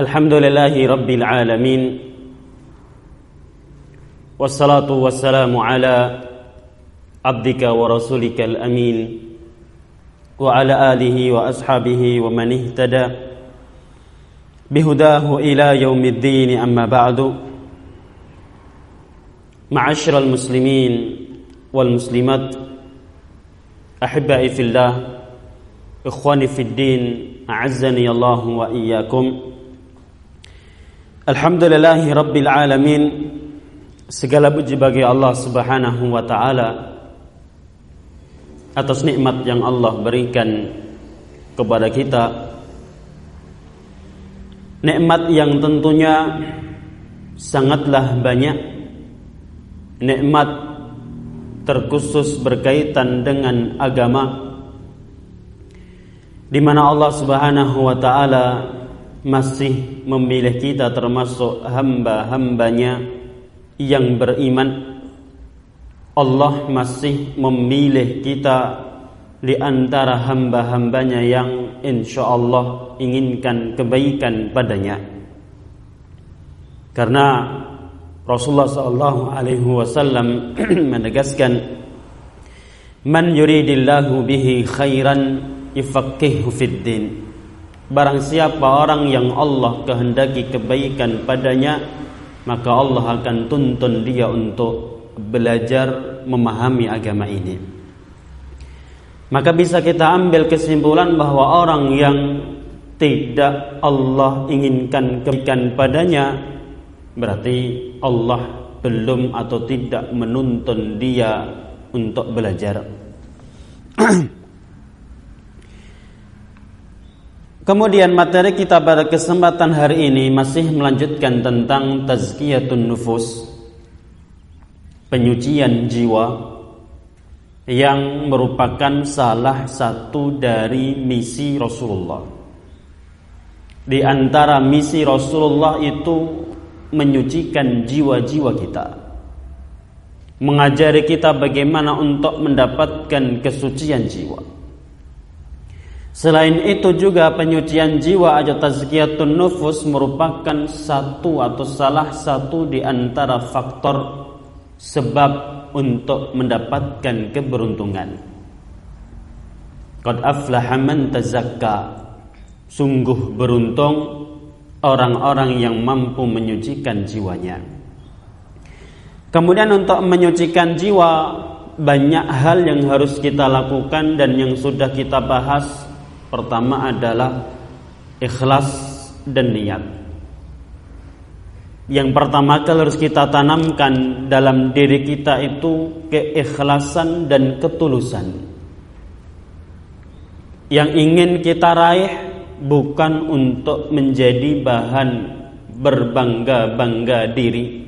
الحمد لله رب العالمين والصلاة والسلام على عبدك ورسولك الأمين وعلى آله وأصحابه ومن اهتدى بهداه إلى يوم الدين. أما بعد معاشر المسلمين والمسلمات أحبائي في الله إخواني في الدين أعزني الله وإياكم. Alhamdulillahi Rabbil Alamin. Segala puji bagi Allah subhanahu wa ta'ala Atas nikmat yang Allah berikan kepada kita. Nikmat yang tentunya sangatlah banyak. Nikmat terkhusus berkaitan dengan agama di mana Allah Subhanahu wa taala masih memilih kita termasuk hamba-hambanya yang beriman. Allah masih memilih kita di antara hamba-hambanya yang insya Allah inginkan kebaikan padanya. Karena Rasulullah sallallahu alaihi wasallam menegaskan man yuridillahu bihi khairan yufaqihu fid din Barang siapa orang yang Allah kehendaki kebaikan padanya Maka Allah akan tuntun dia untuk belajar memahami agama ini. Maka bisa kita ambil kesimpulan bahwa orang yang tidak Allah inginkan kebaikan padanya Berarti Allah belum atau tidak menuntun dia untuk belajar Kemudian materi kita pada kesempatan hari ini masih melanjutkan tentang tazkiyatun nufus penyucian jiwa yang merupakan salah satu dari misi Rasulullah. Di antara misi Rasulullah itu menyucikan jiwa-jiwa kita. Mengajari kita bagaimana untuk mendapatkan kesucian jiwa. Selain itu juga penyucian jiwa atau tazkiyatun nufus merupakan satu atau salah satu di antara faktor sebab untuk mendapatkan keberuntungan. Qad aflaha man tazakka. Sungguh beruntung orang-orang yang mampu menyucikan jiwanya. Kemudian untuk menyucikan jiwa banyak hal yang harus kita lakukan dan yang sudah kita bahas Pertama adalah ikhlas dan niat. Yang pertama kali harus kita tanamkan dalam diri kita itu keikhlasan dan ketulusan. Yang ingin kita raih bukan untuk menjadi bahan berbangga-bangga diri.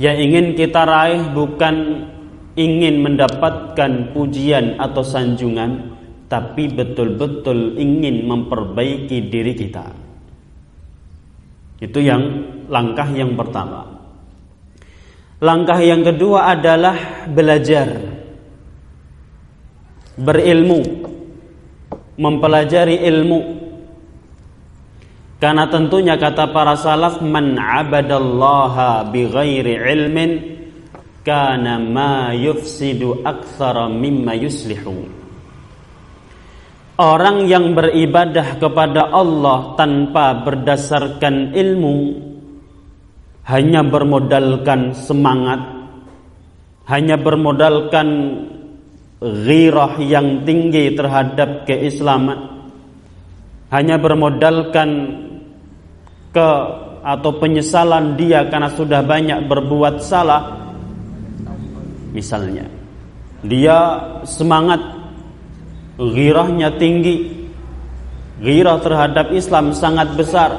Yang ingin kita raih bukan ingin mendapatkan pujian atau sanjungan, tapi betul-betul ingin memperbaiki diri kita. Itu yang langkah yang pertama. Langkah yang kedua adalah belajar. Berilmu. Mempelajari ilmu. Karena tentunya kata para salaf man abadallaha bighairi ilmin kana ma yufsidu aktsara mimma yuslihu. Orang yang beribadah kepada Allah tanpa berdasarkan ilmu hanya bermodalkan semangat, hanya bermodalkan ghirah yang tinggi terhadap keislaman, hanya bermodalkan ke atau penyesalan dia karena sudah banyak berbuat salah. Misalnya, dia semangat Ghirahnya tinggi. Ghirah terhadap Islam sangat besar.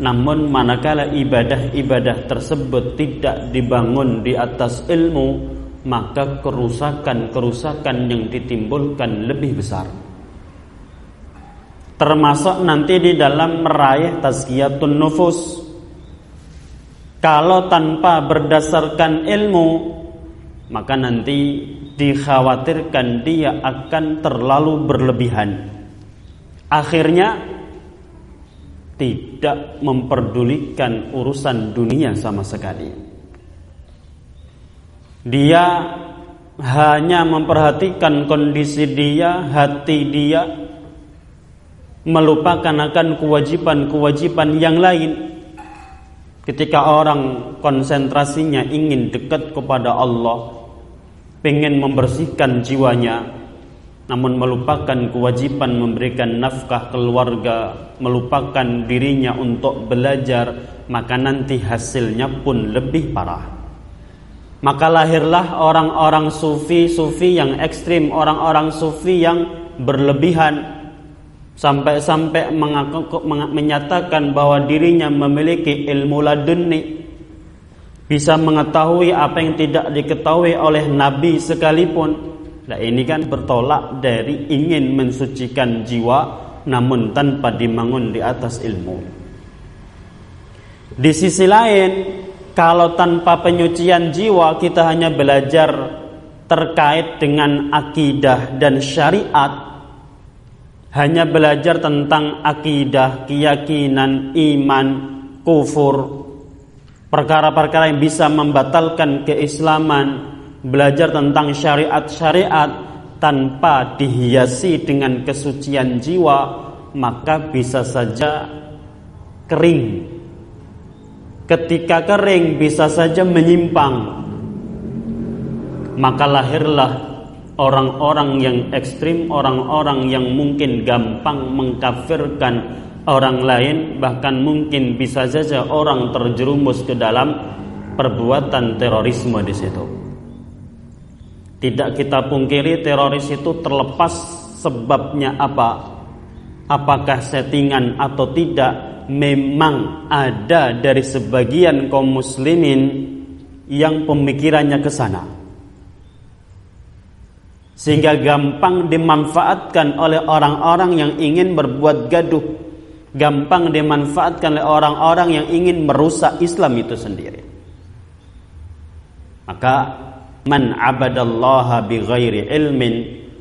Namun manakala ibadah-ibadah tersebut tidak dibangun di atas ilmu Maka kerusakan-kerusakan yang ditimbulkan lebih besar. Termasuk nanti di dalam meraih tazkiyatun nufus. Kalau tanpa berdasarkan ilmu Maka nanti dikhawatirkan dia akan terlalu berlebihan. Akhirnya tidak memperdulikan urusan dunia sama sekali. Dia hanya memperhatikan kondisi dia, hati dia, melupakan akan kewajiban-kewajiban yang lain. Ketika orang konsentrasinya ingin dekat kepada Allah, ingin membersihkan jiwanya, namun melupakan kewajiban memberikan nafkah keluarga, melupakan dirinya untuk belajar, maka nanti hasilnya pun lebih parah. Maka lahirlah orang-orang sufi-sufi yang ekstrim, orang-orang sufi yang berlebihan sampai-sampai menyatakan bahwa dirinya memiliki ilmu laduni bisa mengetahui apa yang tidak diketahui oleh nabi sekalipun Nah ini kan bertolak dari ingin mensucikan jiwa namun tanpa dibangun di atas ilmu. Di sisi lain, kalau tanpa penyucian jiwa kita hanya belajar terkait dengan akidah dan syariat, hanya belajar tentang akidah, keyakinan, iman, kufur, perkara-perkara yang bisa membatalkan keislaman, belajar tentang syariat-syariat tanpa dihiasi dengan kesucian jiwa maka bisa saja kering. Ketika kering bisa saja menyimpang. Maka lahirlah orang-orang yang ekstrim orang-orang yang mungkin gampang mengkafirkan orang lain bahkan mungkin bisa saja orang terjerumus ke dalam perbuatan terorisme di situ. Tidak kita pungkiri teroris itu terlepas sebabnya apa? Apakah settingan atau tidak? Memang ada dari sebagian kaum muslimin yang pemikirannya ke sana. Sehingga gampang dimanfaatkan oleh orang-orang yang ingin berbuat gaduh. Gampang dimanfaatkan oleh orang-orang yang ingin merusak Islam itu sendiri. Maka Man abadallaha bighairi ilmin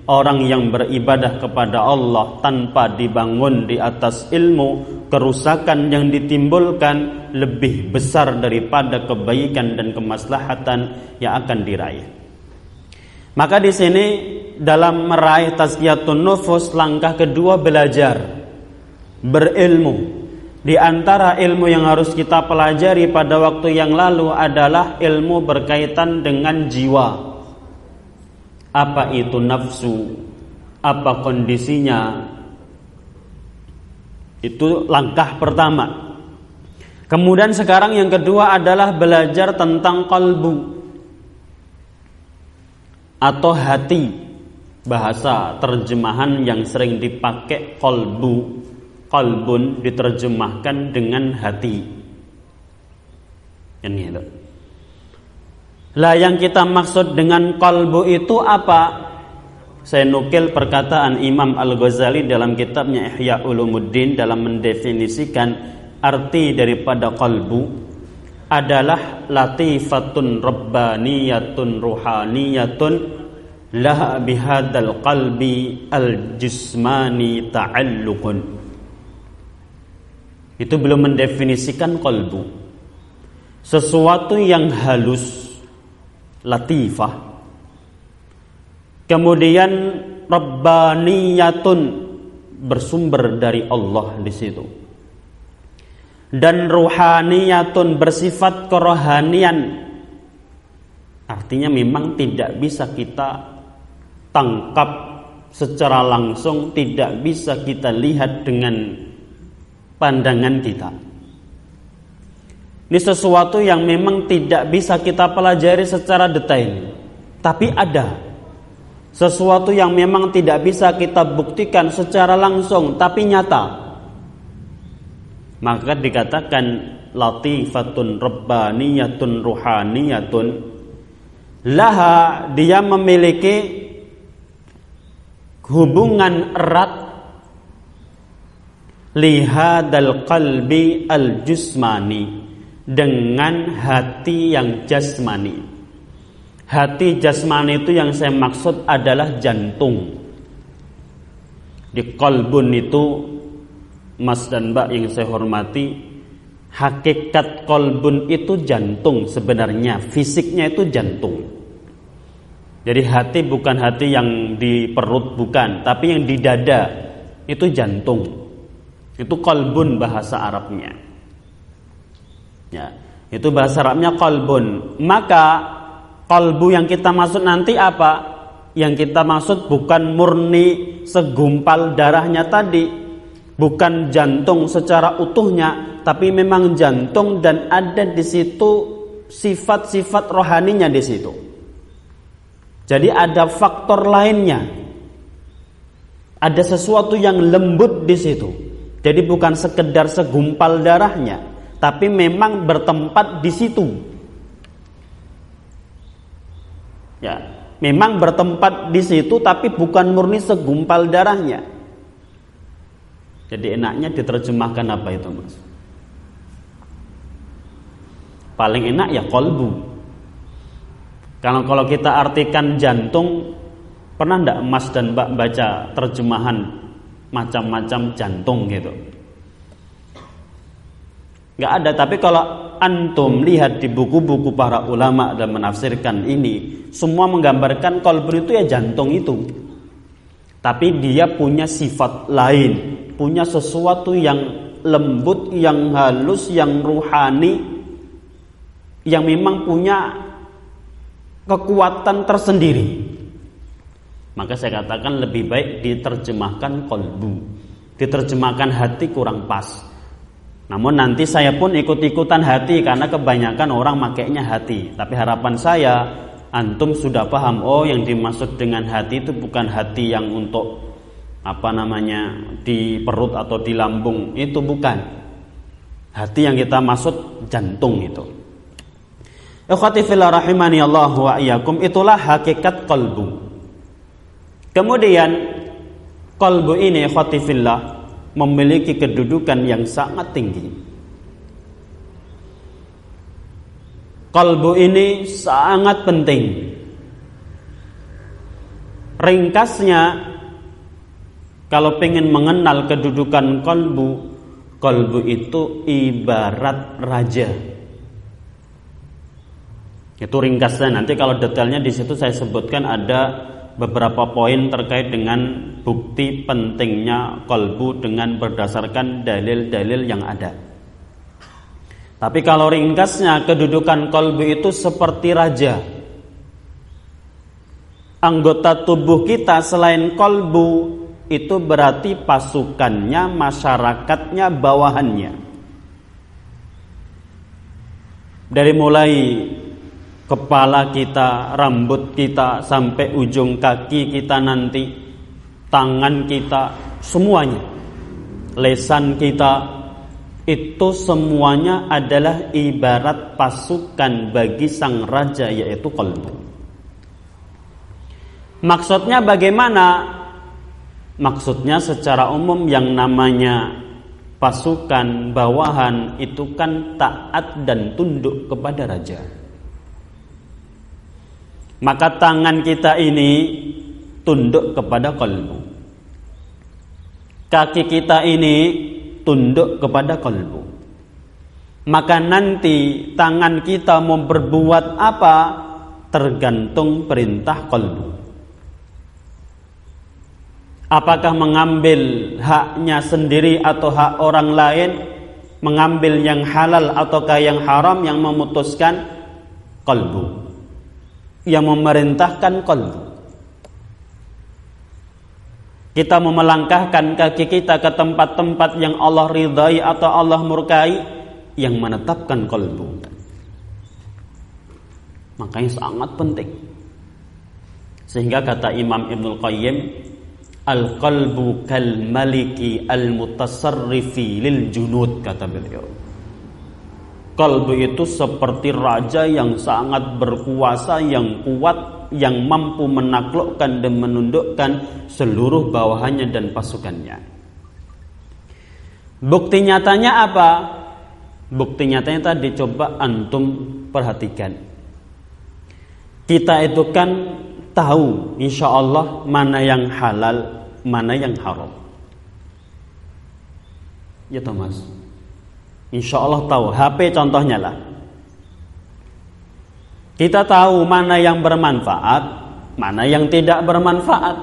Orang yang beribadah kepada Allah tanpa dibangun di atas ilmu Kerusakan yang ditimbulkan lebih besar daripada kebaikan dan kemaslahatan yang akan diraih Maka di sini dalam meraih tazkiyatun nufus langkah kedua belajar berilmu di antara ilmu yang harus kita pelajari pada waktu yang lalu adalah ilmu berkaitan dengan jiwa. Apa itu nafsu? Apa kondisinya? Itu langkah pertama. Kemudian sekarang yang kedua adalah belajar tentang kalbu atau hati. Bahasa terjemahan yang sering dipakai kalbu Qalbun diterjemahkan dengan hati. Kan gitu. Lah yang kita maksud dengan kalbu itu apa? Saya nukil perkataan Imam Al-Ghazali dalam kitabnya Ihya Ulumuddin dalam mendefinisikan arti daripada kalbu adalah latifatun rabbaniyatun ruhaniyatun laha bihadal qalbi al-jismani ta'alluqun itu belum mendefinisikan kolbu. Sesuatu yang halus latifah. Kemudian rabbaniyatun bersumber dari Allah di situ. Dan ruhaniyatun bersifat kerohanian. Artinya memang tidak bisa kita tangkap secara langsung tidak bisa kita lihat dengan pandangan kita. Ini sesuatu yang memang tidak bisa kita pelajari secara detail, tapi ada sesuatu yang memang tidak bisa kita buktikan secara langsung, tapi nyata. Maka dikatakan latifatun rabbaniyatun ruhaniyatun laha dia memiliki hubungan erat lihadal qalbi al jusmani dengan hati yang jasmani. Hati jasmani itu yang saya maksud adalah jantung. Di kolbun itu Mas dan Mbak yang saya hormati, hakikat kolbun itu jantung sebenarnya, fisiknya itu jantung. Jadi hati bukan hati yang di perut bukan, tapi yang di dada itu jantung. Itu kolbun bahasa Arabnya. Ya, itu bahasa Arabnya kolbun. Maka kolbu yang kita maksud nanti apa? Yang kita maksud bukan murni segumpal darahnya tadi, bukan jantung secara utuhnya, tapi memang jantung dan ada di situ sifat-sifat rohaninya di situ. Jadi ada faktor lainnya. Ada sesuatu yang lembut di situ. Jadi bukan sekedar segumpal darahnya, tapi memang bertempat di situ. Ya, memang bertempat di situ tapi bukan murni segumpal darahnya. Jadi enaknya diterjemahkan apa itu mas? Paling enak ya kolbu. Kalau kalau kita artikan jantung, pernah ndak Mas dan Mbak baca terjemahan macam-macam jantung gitu? Nggak ada. Tapi kalau antum lihat di buku-buku para ulama dan menafsirkan ini, semua menggambarkan kolbun itu ya jantung itu. Tapi dia punya sifat lain, punya sesuatu yang lembut, yang halus, yang ruhani, yang memang punya kekuatan tersendiri. Maka saya katakan lebih baik diterjemahkan kolbu. Diterjemahkan hati kurang pas. Namun nanti saya pun ikut-ikutan hati karena kebanyakan orang makainya hati. Tapi harapan saya antum sudah paham oh yang dimaksud dengan hati itu bukan hati yang untuk apa namanya di perut atau di lambung itu bukan hati yang kita maksud jantung itu Ikhwati fillah rahimani Allah wa itulah hakikat kalbu. Kemudian kalbu ini ikhwati fillah memiliki kedudukan yang sangat tinggi. Kalbu ini sangat penting. Ringkasnya, kalau ingin mengenal kedudukan kalbu, kalbu itu ibarat raja. Itu ringkasnya. Nanti kalau detailnya di situ saya sebutkan ada beberapa poin terkait dengan bukti pentingnya kalbu dengan berdasarkan dalil-dalil yang ada. Tapi kalau ringkasnya kedudukan kolbu itu seperti raja. Anggota tubuh kita selain kolbu itu berarti pasukannya, masyarakatnya, bawahannya. Dari mulai kepala kita, rambut kita, sampai ujung kaki kita nanti, tangan kita, semuanya. Lesan kita, itu semuanya adalah ibarat pasukan bagi sang raja yaitu kolbu. Maksudnya bagaimana? Maksudnya secara umum yang namanya pasukan bawahan itu kan taat dan tunduk kepada raja. Maka tangan kita ini tunduk kepada kolbu. Kaki kita ini tunduk kepada kalbu. Maka nanti tangan kita mau berbuat apa tergantung perintah kalbu. Apakah mengambil haknya sendiri atau hak orang lain, mengambil yang halal ataukah yang haram yang memutuskan kalbu. Yang memerintahkan kalbu. Kita mau melangkahkan kaki kita ke tempat-tempat yang Allah ridai atau Allah murkai yang menetapkan kalbu. Makanya sangat penting. Sehingga kata Imam Ibnul Qayyim, Al-qalbu kal maliki al-mutasarrifi lil junud kata beliau. Kalbu itu seperti raja yang sangat berkuasa, yang kuat, yang mampu menaklukkan dan menundukkan seluruh bawahannya dan pasukannya. Bukti nyatanya apa? Bukti nyatanya tadi coba antum perhatikan. Kita itu kan tahu insya Allah mana yang halal, mana yang haram. Ya Thomas. Insya Allah tahu. HP contohnya lah. Kita tahu mana yang bermanfaat, mana yang tidak bermanfaat.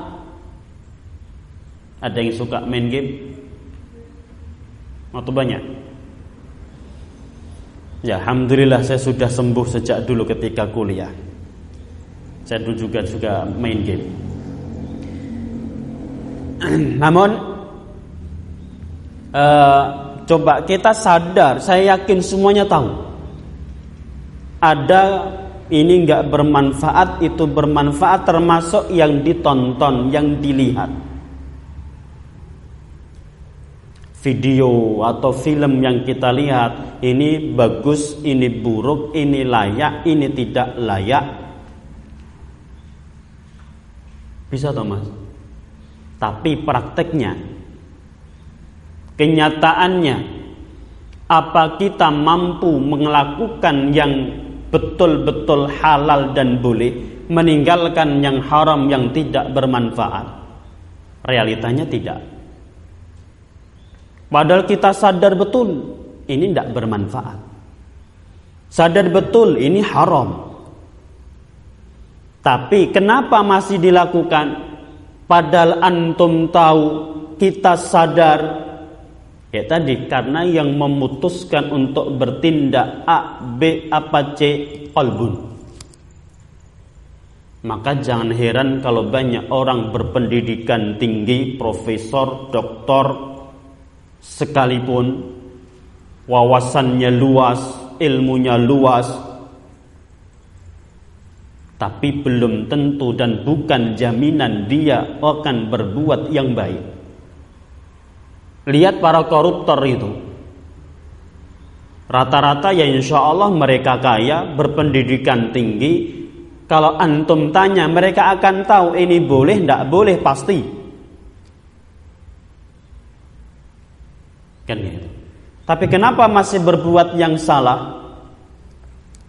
Ada yang suka main game? Atau banyak? Ya, alhamdulillah saya sudah sembuh sejak dulu ketika kuliah. Saya dulu juga juga main game. Namun uh, coba kita sadar, saya yakin semuanya tahu. Ada ini nggak bermanfaat, itu bermanfaat termasuk yang ditonton, yang dilihat. Video atau film yang kita lihat ini bagus, ini buruk, ini layak, ini tidak layak. Bisa Thomas? Tapi prakteknya kenyataannya. Apa kita mampu melakukan yang betul-betul halal dan boleh meninggalkan yang haram yang tidak bermanfaat? Realitanya tidak. Padahal kita sadar betul ini tidak bermanfaat. Sadar betul ini haram. Tapi kenapa masih dilakukan? Padahal antum tahu kita sadar ya tadi karena yang memutuskan untuk bertindak A, B, apa C qalbun. Maka jangan heran kalau banyak orang berpendidikan tinggi, profesor, doktor sekalipun wawasannya luas, ilmunya luas, tapi belum tentu dan bukan jaminan dia akan berbuat yang baik. Lihat para koruptor itu. Rata-rata ya insya Allah mereka kaya, berpendidikan tinggi. Kalau antum tanya mereka akan tahu ini boleh, tidak boleh pasti. Kan gitu. Tapi kenapa masih berbuat yang salah?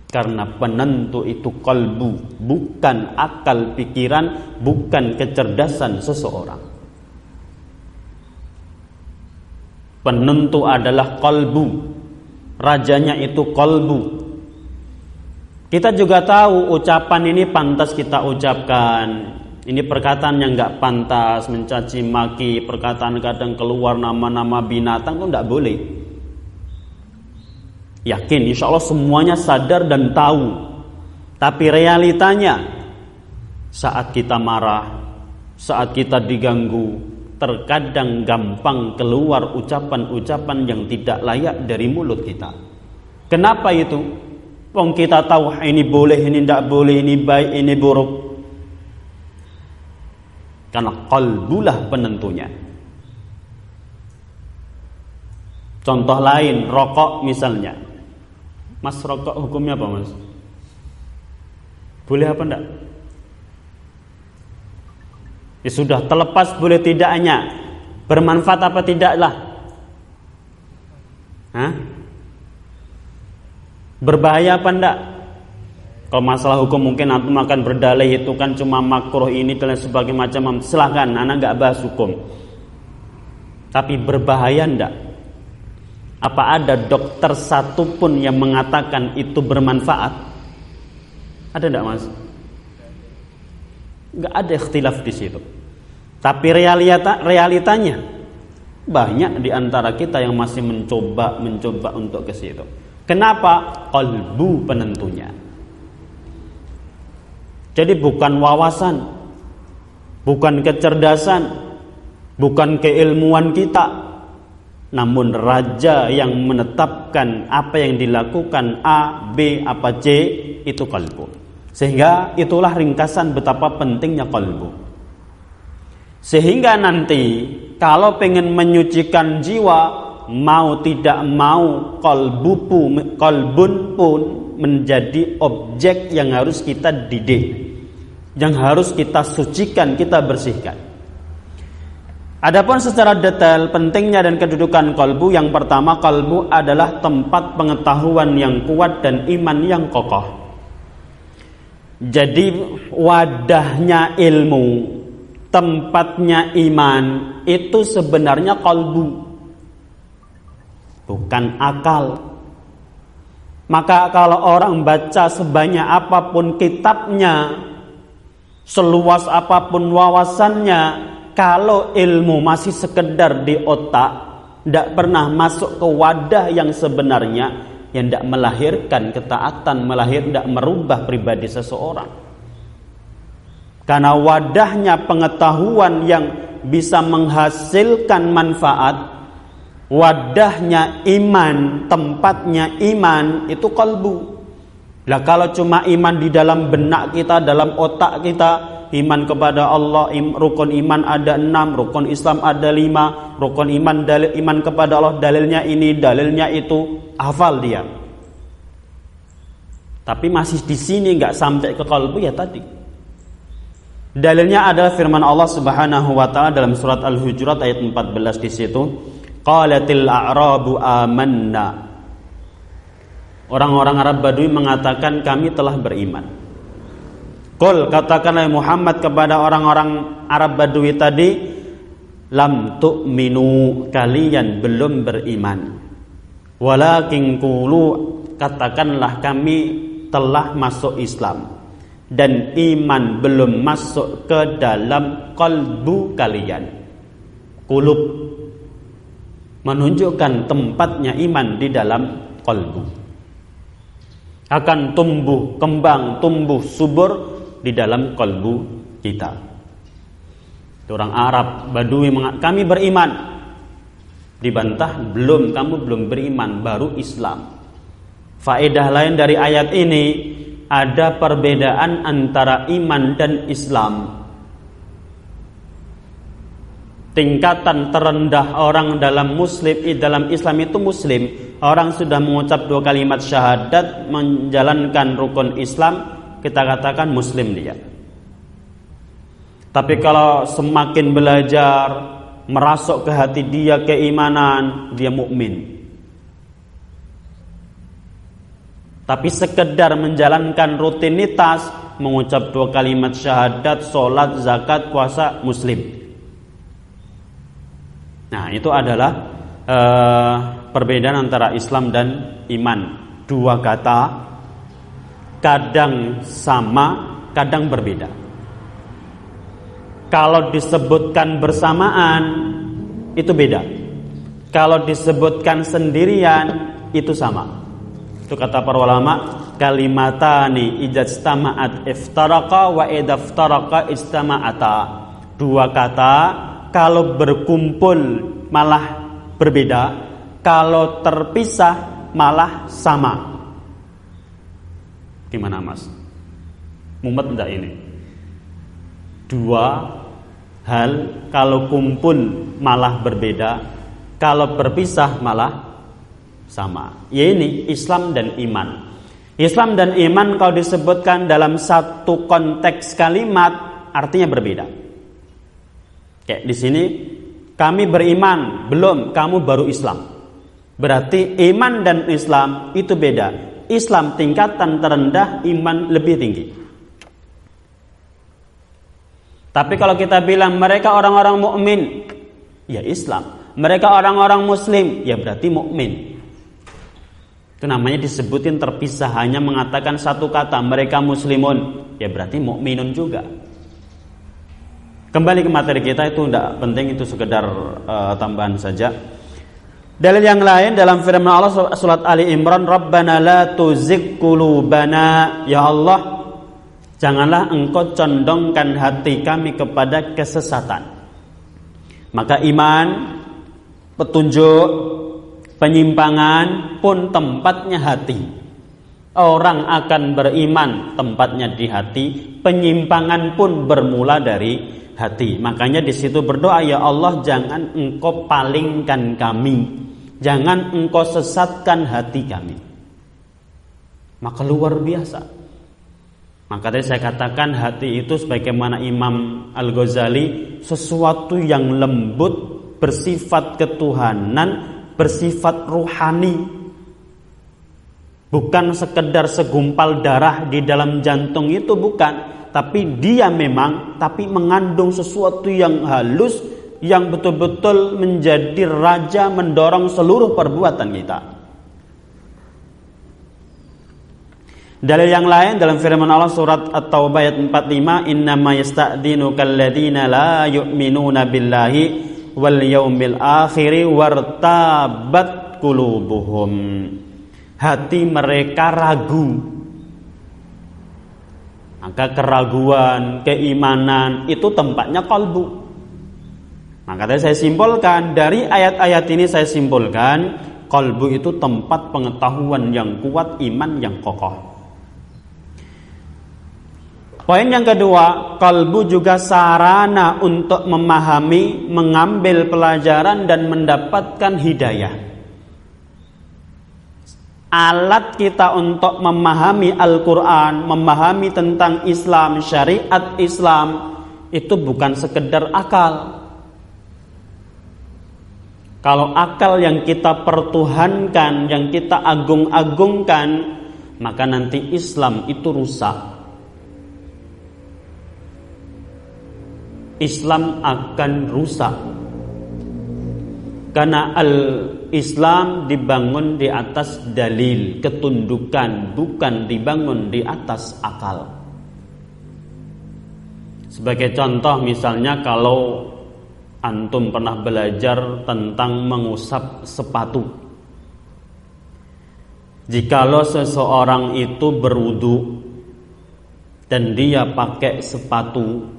Karena penentu itu kalbu, bukan akal pikiran, bukan kecerdasan seseorang. Penentu adalah kalbu, rajanya itu kalbu. Kita juga tahu ucapan ini pantas kita ucapkan. Ini perkataan yang nggak pantas, mencaci maki, perkataan kadang keluar nama-nama binatang itu nggak boleh. Yakin, insya Allah semuanya sadar dan tahu. Tapi realitanya, saat kita marah, saat kita diganggu, terkadang gampang keluar ucapan-ucapan yang tidak layak dari mulut kita. Kenapa itu? Wong kita tahu ini boleh, ini tidak boleh, ini baik, ini buruk. Karena kalbulah penentunya. Contoh lain, rokok misalnya. Mas rokok hukumnya apa mas? Boleh apa enggak? Ya sudah terlepas boleh tidaknya Bermanfaat apa tidaklah Hah? Berbahaya apa enggak? Kalau masalah hukum mungkin antum akan berdalih itu kan cuma makruh ini dan sebagai macam silahkan anak enggak bahas hukum. Tapi berbahaya enggak? Apa ada dokter satupun yang mengatakan itu bermanfaat? Ada tidak mas? Gak ada ikhtilaf di situ. Tapi realita, realitanya banyak di antara kita yang masih mencoba mencoba untuk ke situ. Kenapa? Kalbu penentunya. Jadi bukan wawasan, bukan kecerdasan, bukan keilmuan kita, namun raja yang menetapkan apa yang dilakukan A, B, apa C itu kalbu. Sehingga itulah ringkasan betapa pentingnya kalbu. Sehingga nanti kalau pengen menyucikan jiwa mau tidak mau kalbu pun, kalbun pun menjadi objek yang harus kita didik. Yang harus kita sucikan, kita bersihkan. Adapun secara detail pentingnya dan kedudukan kalbu yang pertama kalbu adalah tempat pengetahuan yang kuat dan iman yang kokoh. Jadi wadahnya ilmu, tempatnya iman itu sebenarnya kalbu. bukan akal. Maka kalau orang baca sebanyak apa pun kitabnya, seluas apa pun wawasannya, kalau ilmu masih sekedar di otak, tidak pernah masuk ke wadah yang sebenarnya, yang tidak melahirkan ketaatan, melahir tidak merubah pribadi seseorang. Karena wadahnya pengetahuan yang bisa menghasilkan manfaat, wadahnya iman, tempatnya iman itu kalbu. Lah kalau cuma iman di dalam benak kita, dalam otak kita, iman kepada Allah, rukun iman ada enam, rukun Islam ada lima, rukun iman dalil iman kepada Allah dalilnya ini, dalilnya itu, hafal dia. Tapi masih di sini nggak sampai ke kalbu ya tadi. Dalilnya adalah firman Allah Subhanahu wa taala dalam surat Al-Hujurat ayat 14 di situ. Qalatil a'rabu amanna. Orang-orang Arab Badui mengatakan kami telah beriman. Qul katakanlah Muhammad kepada orang-orang Arab Badui tadi, lam tu'minu kalian belum beriman. Walakin qulu katakanlah kami telah masuk Islam dan iman belum masuk ke dalam kalbu kalian. Kulub menunjukkan tempatnya iman di dalam kalbu. Akan tumbuh kembang, tumbuh subur di dalam kalbu kita. Orang Arab Badui kami beriman. Dibantah belum kamu belum beriman baru Islam. Faedah lain dari ayat ini ada perbedaan antara iman dan Islam. Tingkatan terendah orang dalam muslim dalam Islam itu muslim. Orang sudah mengucap dua kalimat syahadat menjalankan rukun Islam, kita katakan muslim dia. Tapi kalau semakin belajar merasuk ke hati dia keimanan, dia mukmin. Tapi sekedar menjalankan rutinitas mengucap dua kalimat syahadat, sholat, zakat, puasa, muslim. Nah itu adalah uh, perbedaan antara Islam dan iman. Dua kata kadang sama, kadang berbeda. Kalau disebutkan bersamaan itu beda. Kalau disebutkan sendirian itu sama. Itu kata para ulama, kalimatani ijastama'at iftaraqa wa idaftaraqa istama'ata. Dua kata kalau berkumpul malah berbeda, kalau terpisah malah sama. Gimana Mas? Mumet enggak ini? Dua hal kalau kumpul malah berbeda, kalau berpisah malah sama. Ya ini Islam dan iman. Islam dan iman kalau disebutkan dalam satu konteks kalimat artinya berbeda. Kayak di sini kami beriman, belum kamu baru Islam. Berarti iman dan Islam itu beda. Islam tingkatan terendah, iman lebih tinggi. Tapi kalau kita bilang mereka orang-orang mukmin, ya Islam. Mereka orang-orang muslim, ya berarti mukmin. Itu namanya disebutin terpisah hanya mengatakan satu kata mereka muslimun, ya berarti mukminun juga. Kembali ke materi kita itu tidak penting itu sekedar uh, tambahan saja. Dalil yang lain dalam firman Allah surat Ali Imran, Rabbana la tuzigh ya Allah, janganlah engkau condongkan hati kami kepada kesesatan. Maka iman, petunjuk, Penyimpangan pun tempatnya hati. Orang akan beriman tempatnya di hati, penyimpangan pun bermula dari hati. Makanya di situ berdoa ya Allah jangan engkau palingkan kami, jangan engkau sesatkan hati kami. Maka luar biasa. Maka tadi saya katakan hati itu sebagaimana Imam Al-Ghazali sesuatu yang lembut bersifat ketuhanan bersifat ruhani bukan sekedar segumpal darah di dalam jantung itu bukan tapi dia memang tapi mengandung sesuatu yang halus yang betul-betul menjadi raja mendorong seluruh perbuatan kita. Dalil yang lain dalam firman Allah surat At-Taubah ayat 45, "Innama yasta'dzinuka alladziina la yu'minuna billahi wal yaumil akhir wartabat qulubuhum." Hati mereka ragu. Maka keraguan, keimanan itu tempatnya kalbu. Maka tadi saya simpulkan dari ayat-ayat ini saya simpulkan kalbu itu tempat pengetahuan yang kuat, iman yang kokoh. Poin yang kedua, kalbu juga sarana untuk memahami, mengambil pelajaran dan mendapatkan hidayah. Alat kita untuk memahami Al-Quran, memahami tentang Islam, syariat Islam, itu bukan sekedar akal. Kalau akal yang kita pertuhankan, yang kita agung-agungkan, maka nanti Islam itu rusak. Islam akan rusak karena al-Islam dibangun di atas dalil ketundukan bukan dibangun di atas akal sebagai contoh misalnya kalau antum pernah belajar tentang mengusap sepatu? Jikalau seseorang itu berwudu dan dia pakai sepatu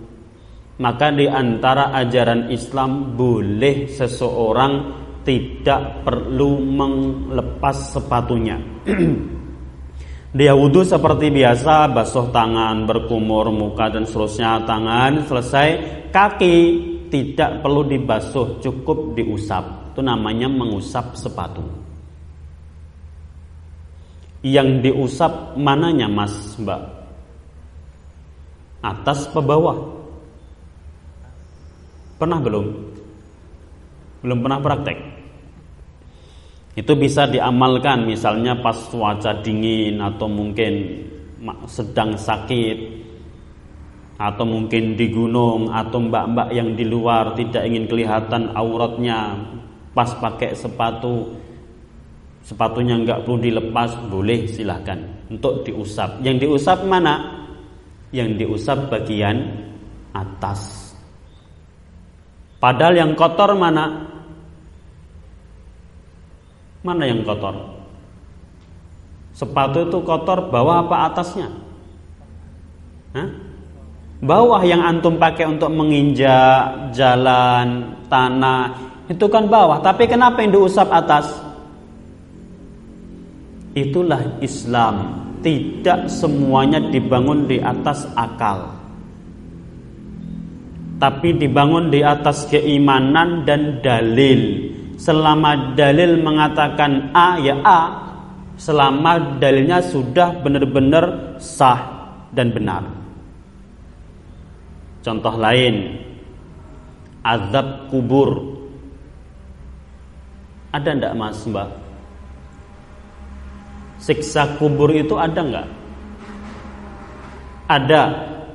maka di antara ajaran Islam boleh seseorang tidak perlu melepas sepatunya. Dia wudhu seperti biasa, basuh tangan, berkumur muka dan seterusnya, tangan selesai, kaki tidak perlu dibasuh, cukup diusap. Itu namanya mengusap sepatu. Yang diusap mananya mas mbak? Atas ke bawah? Pernah belum? Belum pernah praktek. Itu bisa diamalkan misalnya pas cuaca dingin atau mungkin sedang sakit atau mungkin di gunung atau mbak-mbak yang di luar tidak ingin kelihatan auratnya pas pakai sepatu sepatunya nggak perlu dilepas boleh silahkan untuk diusap yang diusap mana yang diusap bagian atas Padahal yang kotor mana? Mana yang kotor? Sepatu itu kotor bawah apa atasnya? Hah? Bawah yang antum pakai untuk menginjak jalan, tanah, itu kan bawah. Tapi kenapa yang diusap atas? Itulah Islam. Tidak semuanya dibangun di atas akal tapi dibangun di atas keimanan dan dalil. Selama dalil mengatakan A ya A, selama dalilnya sudah benar-benar sah dan benar. Contoh lain, azab kubur. Ada ndak Mas Mbak? Siksa kubur itu ada nggak? Ada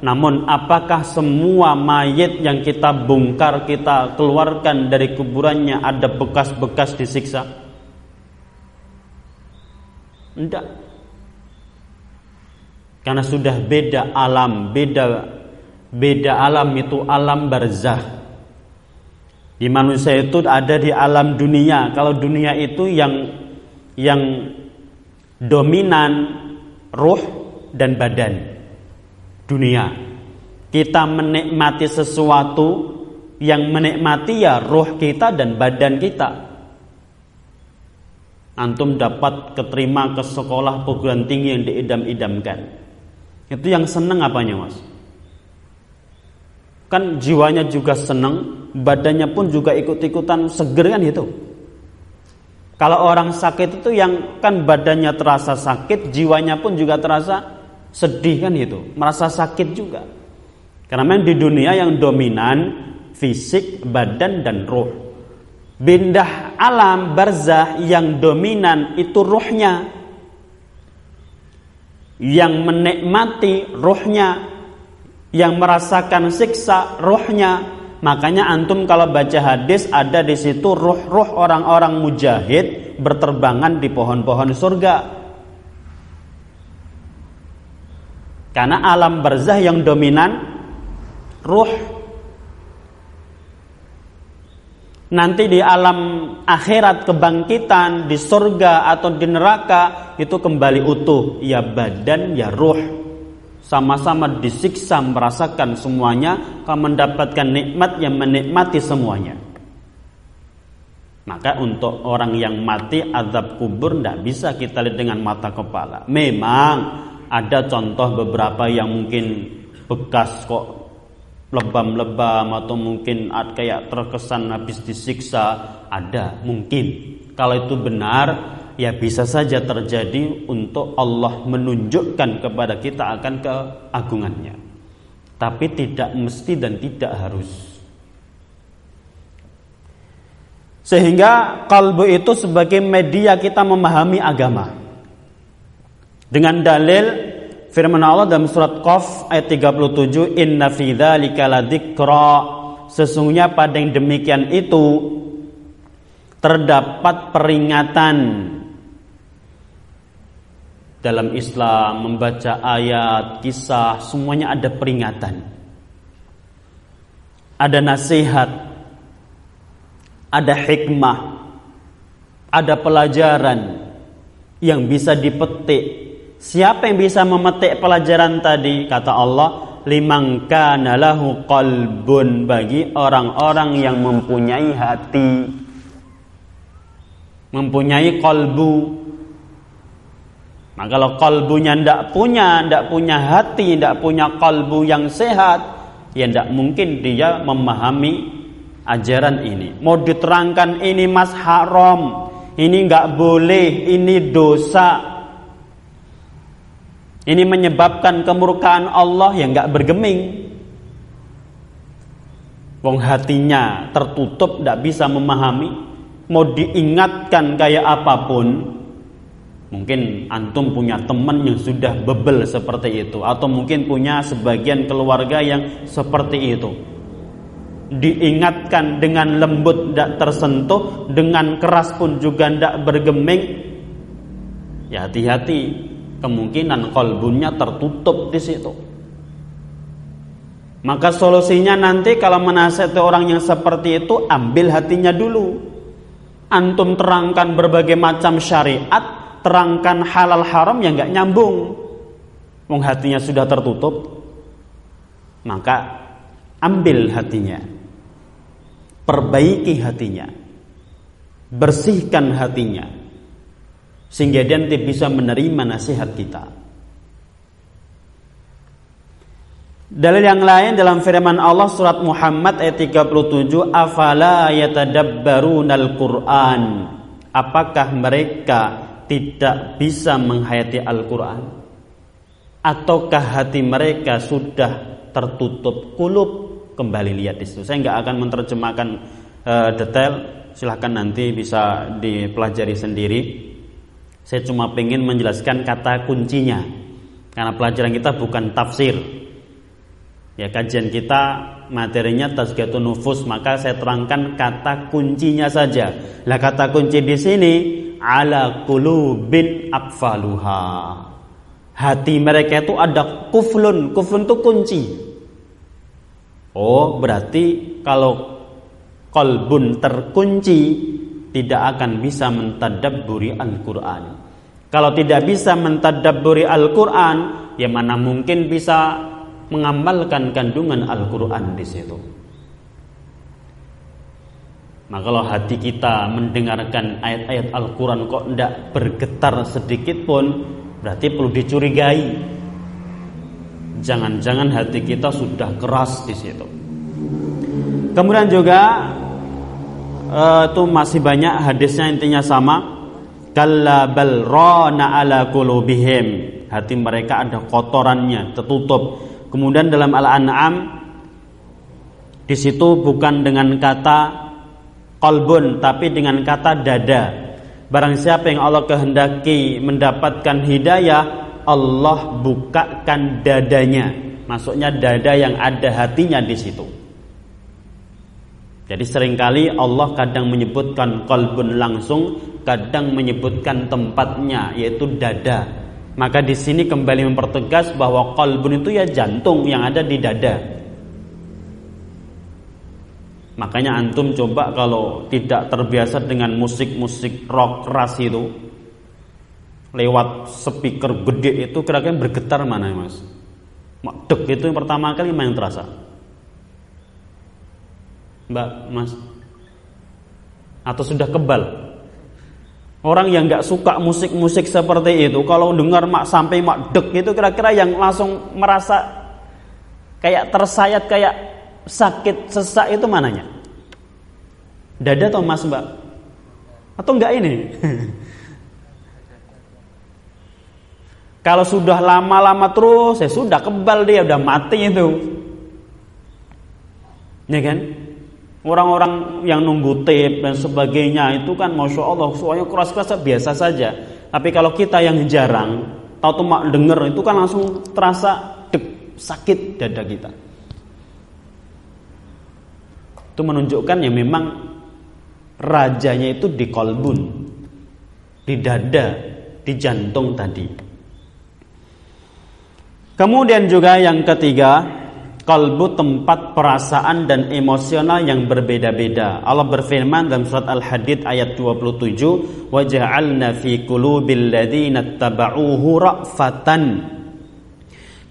namun apakah semua mayat yang kita bongkar, kita keluarkan dari kuburannya ada bekas-bekas disiksa? Tidak. Karena sudah beda alam, beda beda alam itu alam barzah. Di manusia itu ada di alam dunia. Kalau dunia itu yang yang dominan ruh dan badan dunia. Kita menikmati sesuatu yang menikmati ya roh kita dan badan kita. Antum dapat keterima ke sekolah perguruan tinggi yang diidam-idamkan. Itu yang seneng apanya mas? Kan jiwanya juga seneng, badannya pun juga ikut-ikutan seger kan itu. Kalau orang sakit itu yang kan badannya terasa sakit, jiwanya pun juga terasa sedih kan itu, merasa sakit juga. Karena memang di dunia yang dominan fisik, badan dan roh. Bindah alam barzah yang dominan itu rohnya. Yang menikmati rohnya, yang merasakan siksa rohnya, Makanya antum kalau baca hadis ada di situ ruh-ruh orang-orang mujahid berterbangan di pohon-pohon surga. Karena alam barzah yang dominan ruh. Nanti di alam akhirat kebangkitan di surga atau di neraka itu kembali utuh ya badan ya ruh sama-sama disiksa merasakan semuanya kau mendapatkan nikmat yang menikmati semuanya. Maka untuk orang yang mati azab kubur tidak bisa kita lihat dengan mata kepala. Memang ada contoh beberapa yang mungkin bekas kok lebam-lebam atau mungkin kayak terkesan habis disiksa. Ada mungkin. Kalau itu benar ya bisa saja terjadi untuk Allah menunjukkan kepada kita akan keagungannya. Tapi tidak mesti dan tidak harus. Sehingga kalbu itu sebagai media kita memahami agama. Dengan dalil firman Allah dalam surat Qaf ayat 37, "Inna fi dzalika ladzikra." Sesungguhnya pada yang demikian itu terdapat peringatan dalam Islam membaca ayat, kisah, semuanya ada peringatan. Ada nasihat, ada hikmah, ada pelajaran yang bisa dipetik. Siapa yang bisa memetik pelajaran tadi? Kata Allah, limang kana lahu qalbun bagi orang-orang yang mempunyai hati. Mempunyai kalbu, Nah kalau kalbunya ndak punya, ndak punya hati, ndak punya kalbu yang sehat, ya ndak mungkin dia memahami ajaran ini. Mau diterangkan ini mas haram, ini nggak boleh, ini dosa. Ini menyebabkan kemurkaan Allah yang nggak bergeming. Wong hatinya tertutup, ndak bisa memahami. Mau diingatkan kayak apa pun, Mungkin antum punya teman yang sudah bebel seperti itu atau mungkin punya sebagian keluarga yang seperti itu. Diingatkan dengan lembut tidak tersentuh, dengan keras pun juga tidak bergeming. Ya hati-hati, kemungkinan kolbunya tertutup di situ. Maka solusinya nanti kalau menasihati orang yang seperti itu ambil hatinya dulu. Antum terangkan berbagai macam syariat terangkan halal haram yang nggak nyambung. Wong hatinya sudah tertutup, maka ambil hatinya, perbaiki hatinya, bersihkan hatinya, sehingga dia nanti bisa menerima nasihat kita. Dalil yang lain dalam firman Allah surat Muhammad ayat 37 afala yatadabbarunal Qur'an apakah mereka tidak bisa menghayati Al-Quran? Ataukah hati mereka sudah tertutup kulub? Kembali lihat di situ. Saya nggak akan menerjemahkan uh, detail. Silahkan nanti bisa dipelajari sendiri. Saya cuma ingin menjelaskan kata kuncinya. Karena pelajaran kita bukan tafsir. Ya kajian kita materinya tazkiyatun nufus maka saya terangkan kata kuncinya saja. Lah kata kunci di sini ala qulubin akfaluha. Hati mereka itu ada kuflun. Kuflun itu kunci. Oh, berarti kalau kolbun terkunci tidak akan bisa mentadabburi Al-Qur'an. Kalau tidak bisa mentadabburi Al-Qur'an, ya mana mungkin bisa mengamalkan kandungan Al-Qur'an di situ. Maka kalau hati kita mendengarkan ayat-ayat Al-Quran kok tidak bergetar sedikit pun Berarti perlu dicurigai. Jangan-jangan hati kita sudah keras di situ. Kemudian juga uh, Itu masih banyak hadisnya intinya sama. Kalla bal rana ala kulubihim Hati mereka ada kotorannya tertutup. Kemudian dalam Al-An'am di situ bukan dengan kata kolbun tapi dengan kata dada. Barang siapa yang Allah kehendaki mendapatkan hidayah, Allah bukakan dadanya. Maksudnya dada yang ada hatinya di situ. Jadi sering kali Allah kadang menyebutkan kolbun langsung, kadang menyebutkan tempatnya yaitu dada. Maka di sini kembali mempertegas bahwa kolbun itu ya jantung yang ada di dada. Makanya antum coba kalau tidak terbiasa dengan musik-musik rock keras itu lewat speaker gede itu kira-kira bergetar mana mas? Dek itu yang pertama kali yang terasa? Mbak, Mas? Atau sudah kebal? Orang yang nggak suka musik-musik seperti itu, kalau dengar mak sampai mak dek itu kira-kira yang langsung merasa kayak tersayat kayak sakit sesak itu mananya? Dada atau mas mbak? Atau enggak ini? Kalau sudah lama-lama terus, ya sudah kebal dia, udah mati itu. Ya kan? Orang-orang yang nunggu tape dan sebagainya itu kan Masya Allah suaranya keras-keras biasa saja Tapi kalau kita yang jarang Tahu tuh denger itu kan langsung terasa dek, sakit dada kita Itu menunjukkan ya memang Rajanya itu di kolbun Di dada Di jantung tadi Kemudian juga yang ketiga kalbu tempat perasaan dan emosional yang berbeda-beda. Allah berfirman dalam surat Al-Hadid ayat 27, "Wa ja'alna fi qulubil ladzina tabauhu ra'fatan."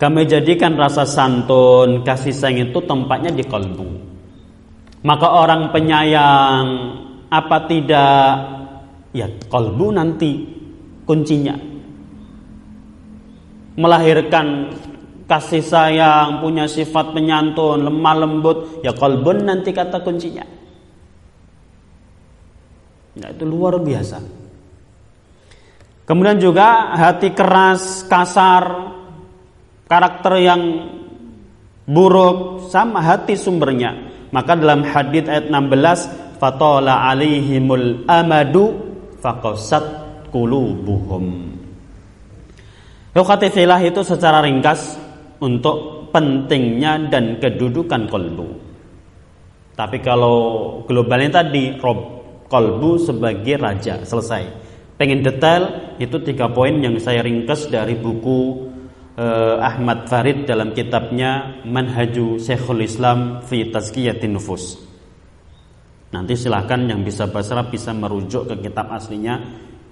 Kami jadikan rasa santun, kasih sayang itu tempatnya di kalbu. Maka orang penyayang apa tidak ya kalbu nanti kuncinya melahirkan kasih sayang, punya sifat penyantun, lemah lembut, ya kolbun nanti kata kuncinya. Ya, itu luar biasa. Kemudian juga hati keras, kasar, karakter yang buruk sama hati sumbernya. Maka dalam hadits ayat 16, fatola alaihimul amadu faqasat qulubuhum. Yukhatifilah itu secara ringkas untuk pentingnya dan kedudukan kolbu. Tapi kalau globalnya tadi rob kolbu sebagai raja selesai. Pengen detail itu tiga poin yang saya ringkas dari buku eh, Ahmad Farid dalam kitabnya Manhaju Syekhul Islam fi Tazkiyatin Nufus. Nanti silahkan yang bisa bahasa bisa merujuk ke kitab aslinya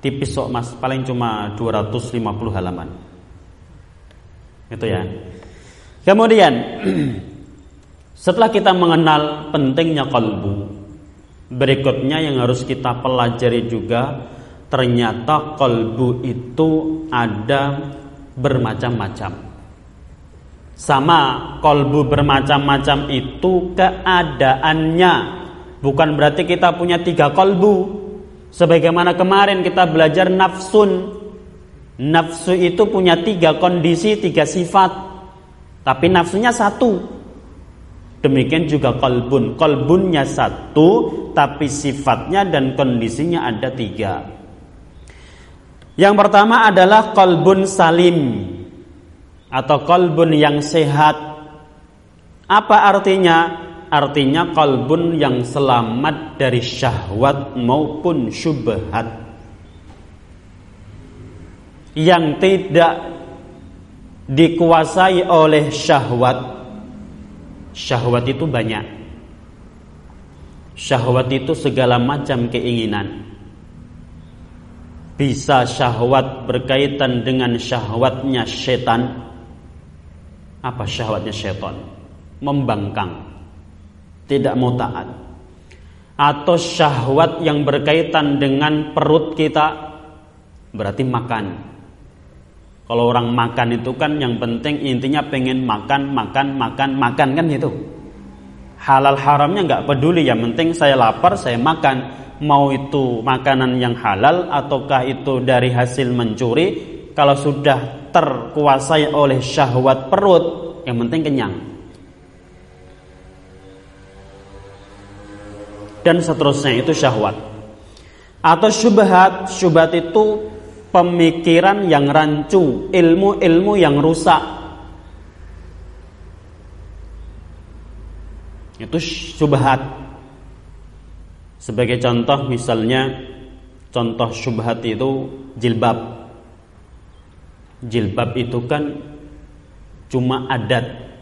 tipis sok mas paling cuma 250 halaman. Itu ya. Kemudian setelah kita mengenal pentingnya kalbu, berikutnya yang harus kita pelajari juga ternyata kalbu itu ada bermacam-macam. Sama kalbu bermacam-macam itu keadaannya. Bukan berarti kita punya tiga kalbu. Sebagaimana kemarin kita belajar nafsun. Nafsu itu punya tiga kondisi, tiga sifat. Tapi nafsunya satu. Demikian juga kolbun. Kolbunnya satu, tapi sifatnya dan kondisinya ada tiga. Yang pertama adalah kolbun salim atau kolbun yang sehat. Apa artinya? Artinya kolbun yang selamat dari syahwat maupun syubhat. Yang tidak dikuasai oleh syahwat syahwat itu banyak syahwat itu segala macam keinginan bisa syahwat berkaitan dengan syahwatnya setan. Apa syahwatnya setan? Membangkang. Tidak mau taat. Atau syahwat yang berkaitan dengan perut kita. Berarti makan. Kalau orang makan itu kan yang penting intinya pengen makan, makan, makan, makan kan gitu. Halal haramnya nggak peduli, yang penting saya lapar, saya makan. Mau itu makanan yang halal ataukah itu dari hasil mencuri, kalau sudah terkuasai oleh syahwat perut, yang penting kenyang. Dan seterusnya itu syahwat. Atau syubhat, syubhat itu pemikiran yang rancu, ilmu-ilmu yang rusak. Itu subhat. Sebagai contoh misalnya contoh syubhat itu jilbab. Jilbab itu kan cuma adat.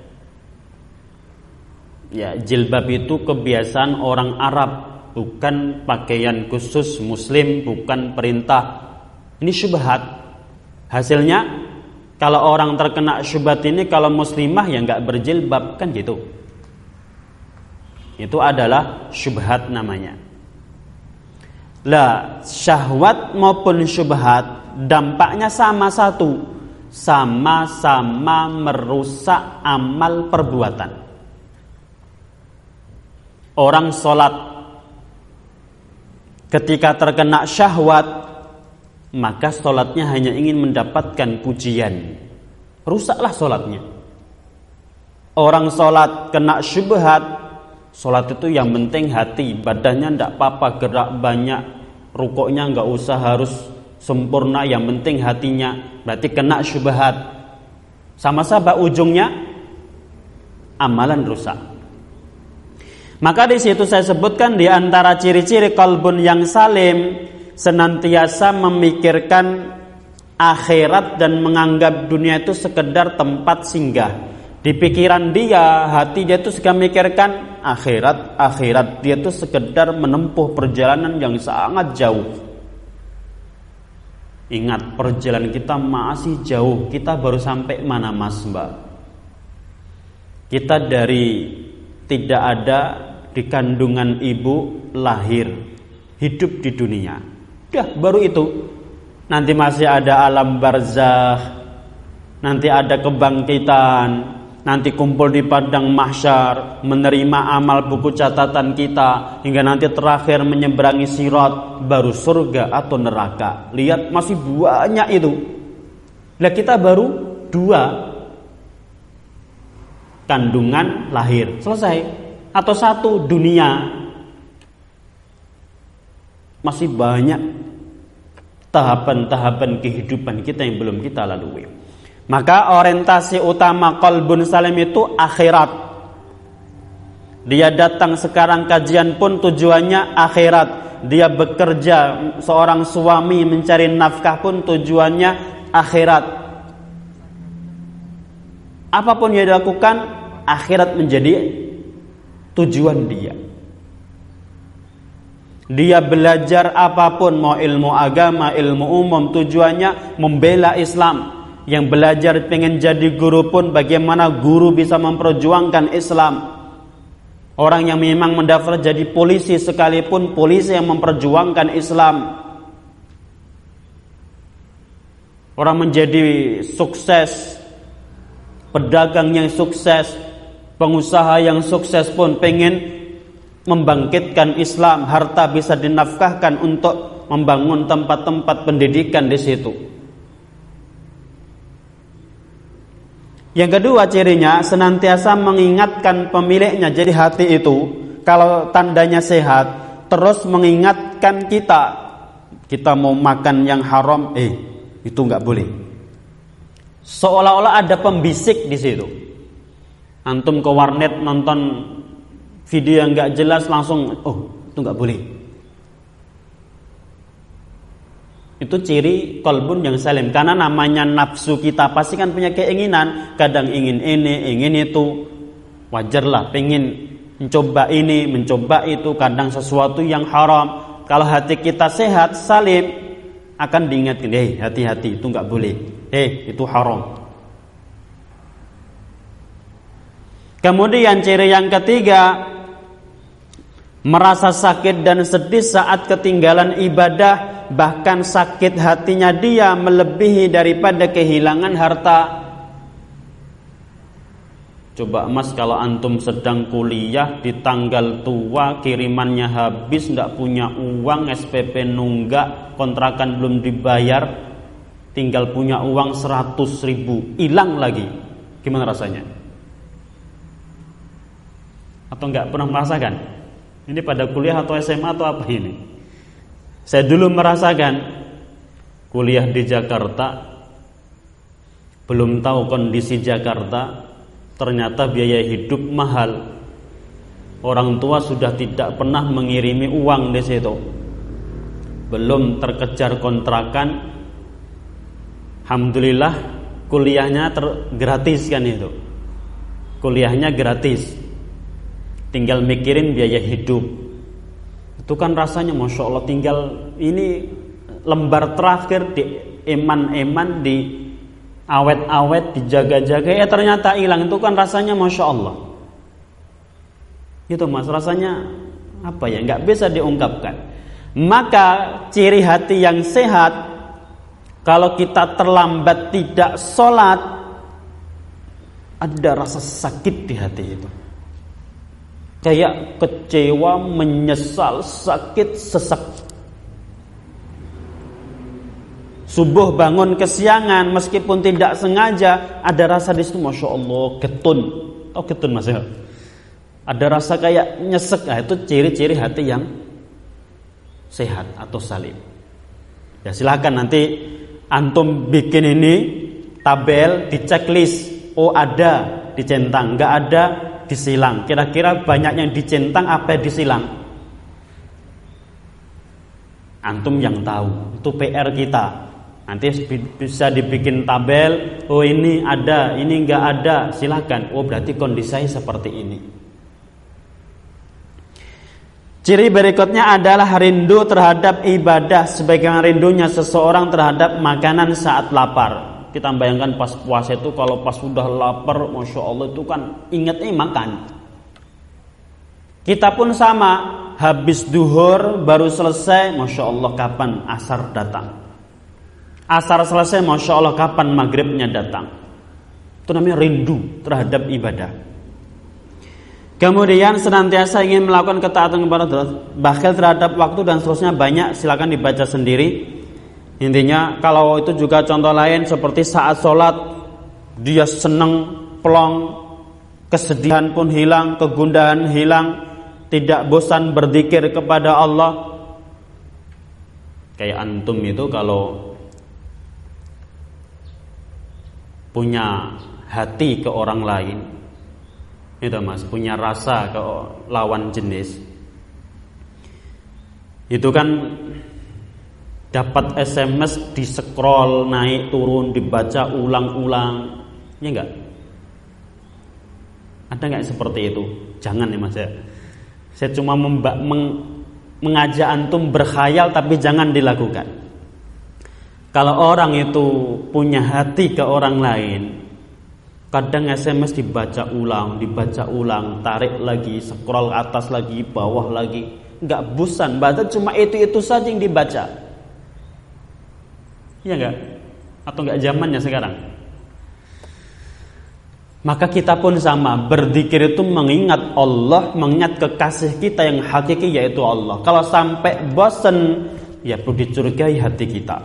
Ya, jilbab itu kebiasaan orang Arab, bukan pakaian khusus muslim, bukan perintah. Ini syubhat. Hasilnya kalau orang terkena syubhat ini kalau muslimah ya nggak berjilbab kan gitu. Itu adalah syubhat namanya. Lah, syahwat maupun syubhat dampaknya sama satu, sama-sama merusak amal perbuatan. Orang sholat ketika terkena syahwat, maka sholatnya hanya ingin mendapatkan pujian. Rusaklah sholatnya. Orang sholat kena syubhat, Sholat itu yang penting hati, badannya tidak apa-apa gerak banyak, rukuknya nggak usah harus sempurna, yang penting hatinya. Berarti kena syubhat. Sama-sama ujungnya amalan rusak. Maka di situ saya sebutkan di antara ciri-ciri kalbun yang salim senantiasa memikirkan akhirat dan menganggap dunia itu sekedar tempat singgah. Di pikiran dia, hati dia itu suka mikirkan akhirat, akhirat. Dia itu sekedar menempuh perjalanan yang sangat jauh. Ingat, perjalanan kita masih jauh. Kita baru sampai mana, Mas Mbak? Kita dari tidak ada di kandungan ibu lahir, hidup di dunia. Ya, baru itu. Nanti masih ada alam barzah, nanti ada kebangkitan, nanti kumpul di padang mahsyar, menerima amal buku catatan kita, hingga nanti terakhir menyeberangi sirat, baru surga atau neraka. Lihat masih banyak itu. Lihat kita baru dua kandungan lahir selesai atau satu dunia masih banyak tahapan-tahapan kehidupan kita yang belum kita lalui. Maka orientasi utama kolbun salim itu akhirat. Dia datang sekarang kajian pun tujuannya akhirat. Dia bekerja seorang suami mencari nafkah pun tujuannya akhirat. Apa pun yang dilakukan, akhirat menjadi tujuan dia. Dia belajar apa pun, mau ilmu agama, ilmu umum, tujuannya membela Islam yang belajar pengen jadi guru pun bagaimana guru bisa memperjuangkan Islam. Orang yang memang mendaftar jadi polisi sekalipun polisi yang memperjuangkan Islam. Orang menjadi sukses, pedagang yang sukses, pengusaha yang sukses pun pengen membangkitkan Islam, harta bisa dinafkahkan untuk membangun tempat-tempat pendidikan di situ. Yang kedua cirinya senantiasa mengingatkan pemiliknya. Jadi hati itu kalau tandanya sehat terus mengingatkan kita kita mau makan yang haram, eh itu nggak boleh. Seolah-olah ada pembisik di situ. Antum ke warnet nonton video yang nggak jelas langsung, oh itu nggak boleh. Itu ciri kolbun yang salim. Karena namanya nafsu kita pasti kan punya keinginan. Kadang ingin ini, ingin itu. Wajarlah pengen mencoba ini, mencoba itu. Kadang sesuatu yang haram. Kalau hati kita sehat, salim Akan diingatkan, hei hati-hati itu nggak boleh. Hei itu haram. Kemudian ciri yang ketiga Merasa sakit dan sedih saat ketinggalan ibadah bahkan sakit hatinya dia melebihi daripada kehilangan harta. Coba mas kalau antum sedang kuliah di tanggal tua kirimannya habis nggak punya uang SPP nunggak kontrakan belum dibayar tinggal punya uang 100 ribu hilang lagi gimana rasanya? Atau nggak pernah merasakan? Ini pada kuliah atau SMA atau apa ini? Saya dulu merasakan kuliah di Jakarta belum tahu kondisi Jakarta ternyata biaya hidup mahal Orang tua sudah tidak pernah mengirimi uang di situ. Belum terkejar kontrakan. Alhamdulillah kuliahnya ter gratis kan itu. Kuliahnya gratis. Tinggal mikirin biaya hidup. Itu kan rasanya Masya Allah tinggal ini lembar terakhir di eman-eman di awet-awet dijaga-jaga. Ya ternyata hilang. Itu kan rasanya Masya Allah. Itu mas. Rasanya apa ya? Nggak bisa diungkapkan. Maka ciri hati yang sehat kalau kita terlambat tidak sholat ada rasa sakit di hati itu kayak kecewa menyesal sakit sesak Subuh bangun kesiangan meskipun tidak sengaja ada rasa di situ masya Allah getun. Oh getun mas ya? Ada rasa kayak nyesek, nah, itu ciri-ciri hati yang sehat atau salim. Ya silahkan nanti antum bikin ini tabel di checklist. Oh ada dicentang, nggak ada disilang. Kira-kira banyak yang dicentang apa yang disilang? Antum yang tahu. Itu PR kita. Nanti bisa dibikin tabel. Oh ini ada, ini nggak ada. Silahkan. Oh berarti kondisi seperti ini. Ciri berikutnya adalah rindu terhadap ibadah sebagaimana rindunya seseorang terhadap makanan saat lapar. Kita bayangkan pas puasa itu kalau pas sudah lapar, masya Allah itu kan ingatnya makan. Kita pun sama, habis duhur baru selesai, masya Allah kapan asar datang. Asar selesai, masya Allah kapan maghribnya datang. Itu namanya rindu terhadap ibadah. Kemudian senantiasa ingin melakukan ketaatan kepada Allah, bahkan terhadap waktu dan seterusnya banyak silakan dibaca sendiri. Intinya kalau itu juga contoh lain seperti saat sholat dia senang pelong, kesedihan pun hilang, kegundahan hilang, tidak bosan berzikir kepada Allah. Kayak antum itu kalau punya hati ke orang lain, itu mas punya rasa ke lawan jenis itu kan dapat SMS di scroll naik turun dibaca ulang-ulang. Ya enggak ada nggak seperti itu? Jangan ya mas ya. Saya cuma memba, meng, mengajak antum berkhayal tapi jangan dilakukan. Kalau orang itu punya hati ke orang lain Kadang SMS dibaca ulang, dibaca ulang, tarik lagi, scroll atas lagi, bawah lagi. Enggak bosan, baca cuma itu-itu saja yang dibaca. Iya enggak? Atau enggak zamannya sekarang? Maka kita pun sama, berzikir itu mengingat Allah, mengingat kekasih kita yang hakiki yaitu Allah. Kalau sampai bosan, ya perlu dicurigai hati kita.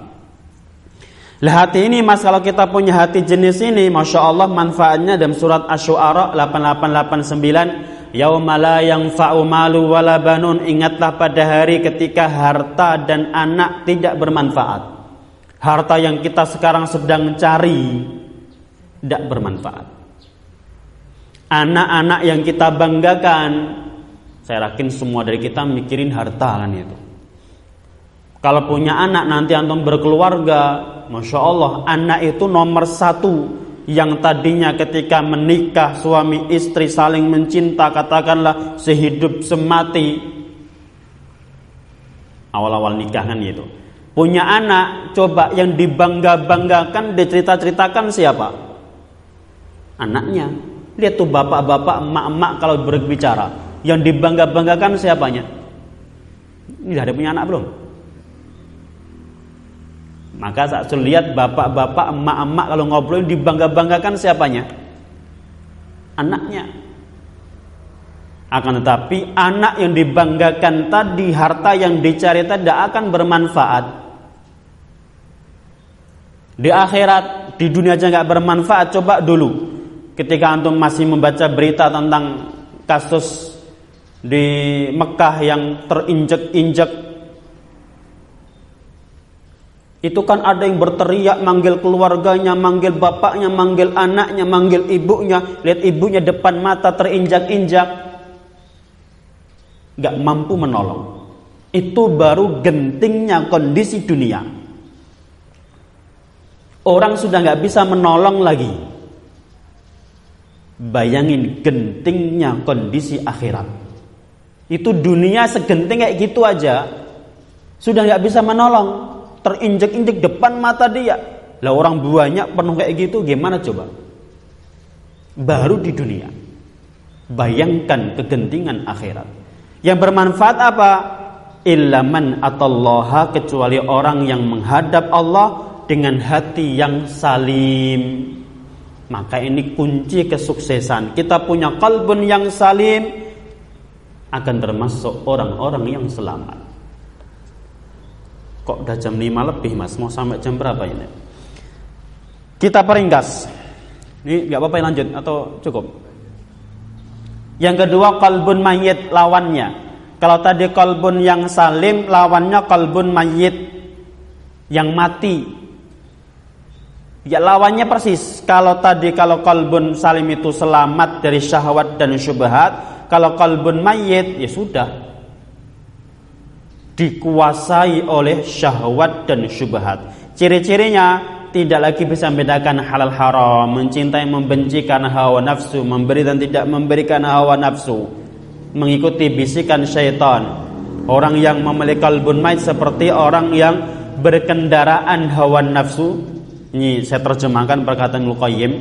Lah hati ini mas kalau kita punya hati jenis ini Masya Allah manfaatnya dalam surat Ash-Shu'ara 8889 Yaumala yang malu wala banun Ingatlah pada hari ketika harta dan anak tidak bermanfaat Harta yang kita sekarang sedang cari Tidak bermanfaat. Anak-anak yang kita banggakan Saya yakin semua dari kita mikirin harta kan itu. Kalau punya anak nanti antum berkeluarga Masya Allah anak itu nomor satu yang tadinya ketika menikah suami istri saling mencinta katakanlah sehidup semati. Awal-awal nikah kan gitu punya anak coba yang dibangga-banggakan dicerita-ceritakan siapa anaknya lihat tuh bapak-bapak emak-emak kalau berbicara yang dibangga-banggakan siapanya ini ada punya anak belum maka saat lihat bapak-bapak, emak-emak kalau ngobrol dibangga-banggakan siapanya? Anaknya. Akan tetapi anak yang dibanggakan tadi, harta yang dicari tadi tidak akan bermanfaat. Di akhirat, di dunia aja nggak bermanfaat. Coba dulu, ketika antum masih membaca berita tentang kasus di Mekah yang terinjek-injek itu kan ada yang berteriak manggil keluarganya, manggil bapaknya, manggil anaknya, manggil ibunya. Lihat ibunya depan mata terinjak-injak. nggak mampu menolong. Itu baru gentingnya kondisi dunia. Orang sudah nggak bisa menolong lagi. Bayangin gentingnya kondisi akhirat. Itu dunia segenting kayak gitu aja. Sudah nggak bisa menolong. Terinjek-injek depan mata dia. Lah orang banyak penuh kayak gitu gimana coba? Baru di dunia. Bayangkan kegentingan akhirat. Yang bermanfaat apa? Ilaman atallaha kecuali orang yang menghadap Allah dengan hati yang salim. Maka ini kunci kesuksesan. Kita punya kalbun yang salim akan termasuk orang-orang yang selamat. Kok udah jam 5 lebih mas? Mau sampai jam berapa ini? Kita peringkas. Ini nggak apa-apa lanjut atau cukup? Yang kedua kalbun mayit lawannya. Kalau tadi kalbun yang salim lawannya kalbun mayit yang mati Ya lawannya persis. Kalau tadi kalau kalbun salim itu selamat dari syahwat dan syubhat, kalau kalbun mayit ya sudah dikuasai oleh syahwat dan syubhat. Ciri-cirinya tidak lagi bisa membedakan halal haram, mencintai membenci karena hawa nafsu, memberi dan tidak memberikan hawa nafsu, mengikuti bisikan syaitan. Orang yang memiliki kalbun mayit seperti orang yang berkendaraan hawa nafsu ini saya terjemahkan perkataan Luqayyim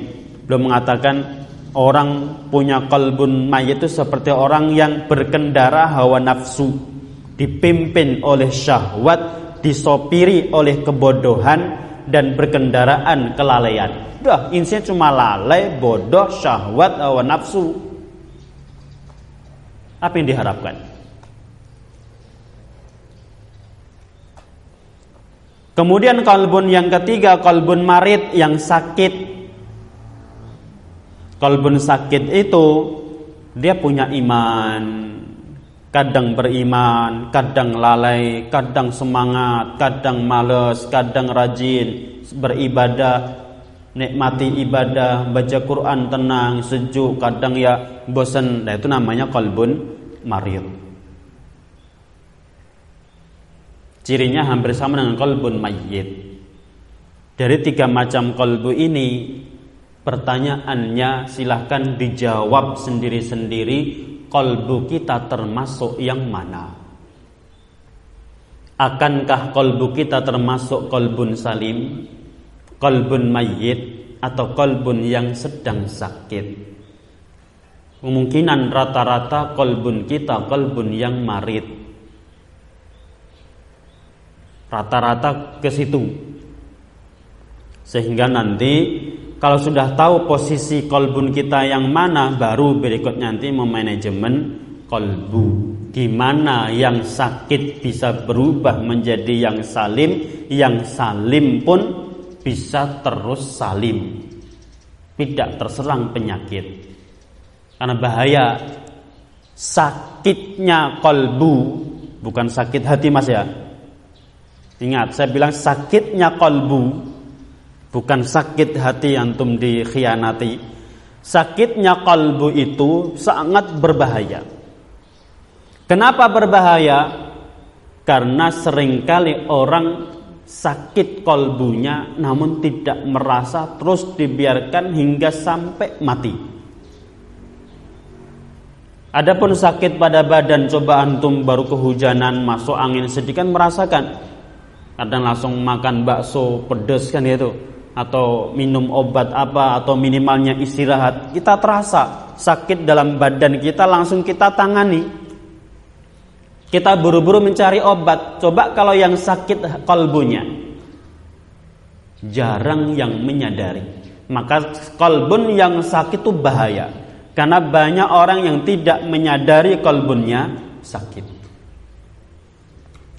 belum mengatakan orang punya kalbun mayit itu seperti orang yang berkendara hawa nafsu, dipimpin oleh syahwat, disopiri oleh kebodohan dan berkendaraan kelalaian. Dah, intinya cuma lalai, bodoh, syahwat, hawa nafsu. Apa yang diharapkan? Kemudian kalbun yang ketiga kalbun marid yang sakit. Kalbun sakit itu dia punya iman, kadang beriman, kadang lalai, kadang semangat, kadang males, kadang rajin beribadah, nikmati ibadah, baca Quran tenang, sejuk, kadang ya bosan. Nah itu namanya kalbun marid. Cirinya hampir sama dengan kolbun mayyit. Dari tiga macam kolbu ini, pertanyaannya silahkan dijawab sendiri-sendiri. Kolbu kita termasuk yang mana? Akankah kolbu kita termasuk kolbun salim, kolbun mayyit, atau kolbun yang sedang sakit? Kemungkinan rata-rata kolbun kita kolbun yang marit Rata-rata ke situ. Sehingga nanti kalau sudah tahu posisi kolbun kita yang mana baru berikut nanti memanajemen kolbu. Gimana yang sakit bisa berubah menjadi yang salim, yang salim pun bisa terus salim. Tidak terserang penyakit. Karena bahaya sakitnya kolbu bukan sakit hati mas ya Ingat, saya bilang sakitnya kolbu bukan sakit hati antum dikhianati. Sakitnya kolbu itu sangat berbahaya. Kenapa berbahaya? Karena sering kali orang sakit kolbunya namun tidak merasa terus dibiarkan hingga sampai mati. Adapun sakit pada badan coba antum baru kehujanan masuk angin sedikit merasakan kadang langsung makan bakso pedes kan itu atau minum obat apa atau minimalnya istirahat. Kita terasa sakit dalam badan kita langsung kita tangani. Kita buru-buru mencari obat. Coba kalau yang sakit kalbunya jarang yang menyadari. Maka kalbun yang sakit itu bahaya. Karena banyak orang yang tidak menyadari kalbunnya sakit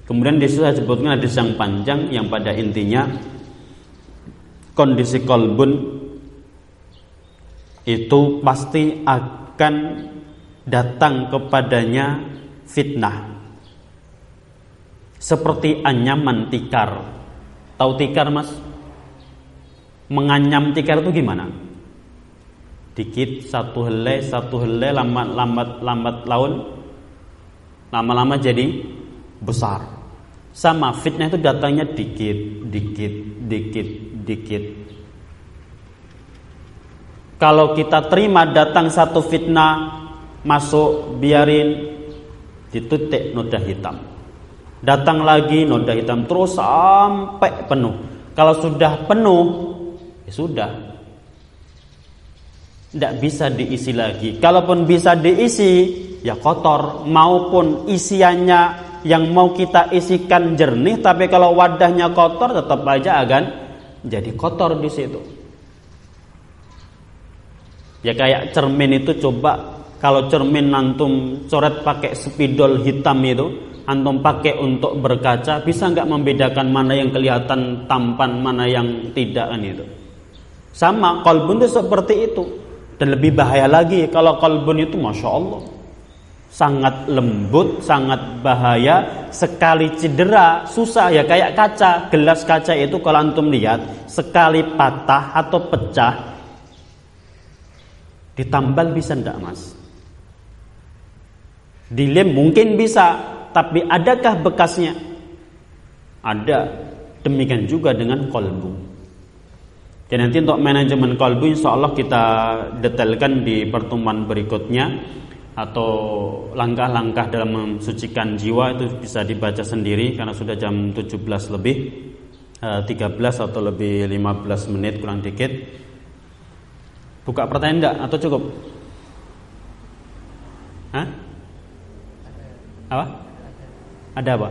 Kemudian di situ saya sebutkan hadis yang panjang yang pada intinya kondisi kolbun itu pasti akan datang kepadanya fitnah. Seperti anyaman tikar. Tahu tikar mas? Menganyam tikar itu gimana? Dikit satu helai satu helai lambat lambat lambat laun lama-lama jadi besar. Sama fitnah itu datangnya dikit, dikit, dikit, dikit. Kalau kita terima datang satu fitnah masuk biarin ditutik noda hitam. Datang lagi noda hitam terus sampai penuh. Kalau sudah penuh ya sudah. Tidak bisa diisi lagi. Kalaupun bisa diisi ya kotor maupun isiannya yang mau kita isikan jernih tapi kalau wadahnya kotor tetap aja akan jadi kotor di situ. Ya kayak cermin itu coba kalau cermin antum coret pakai spidol hitam itu, antum pakai untuk berkaca, bisa nggak membedakan mana yang kelihatan tampan, mana yang tidak kan itu. Sama kolbun itu seperti itu. Dan lebih bahaya lagi kalau kolbun itu masya Allah sangat lembut, sangat bahaya, sekali cedera susah ya kayak kaca, gelas kaca itu kalau antum lihat sekali patah atau pecah Ditambal bisa ndak mas? Dilem mungkin bisa, tapi adakah bekasnya? Ada. Demikian juga dengan kolbu. Dan nanti untuk manajemen kolbu insya Allah kita detailkan di pertemuan berikutnya atau langkah-langkah dalam mensucikan jiwa itu bisa dibaca sendiri karena sudah jam 17 lebih 13 eh, atau lebih 15 menit kurang dikit Buka pertanyaan enggak atau cukup? Hah? Apa? Ada apa?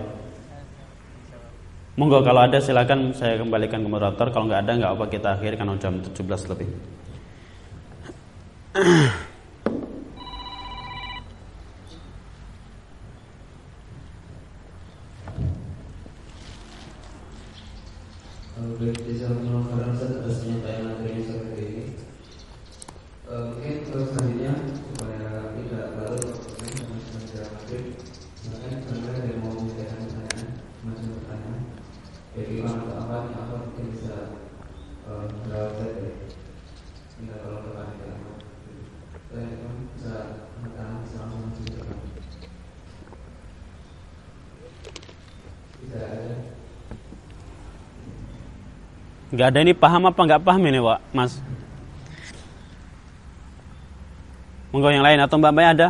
Monggo kalau ada silakan saya kembalikan ke moderator. Kalau nggak ada nggak apa kita akhiri karena jam 17 lebih. de la Gak ada ini paham apa nggak paham ini Pak Mas. Monggo yang lain atau Mbak Mbak. Ada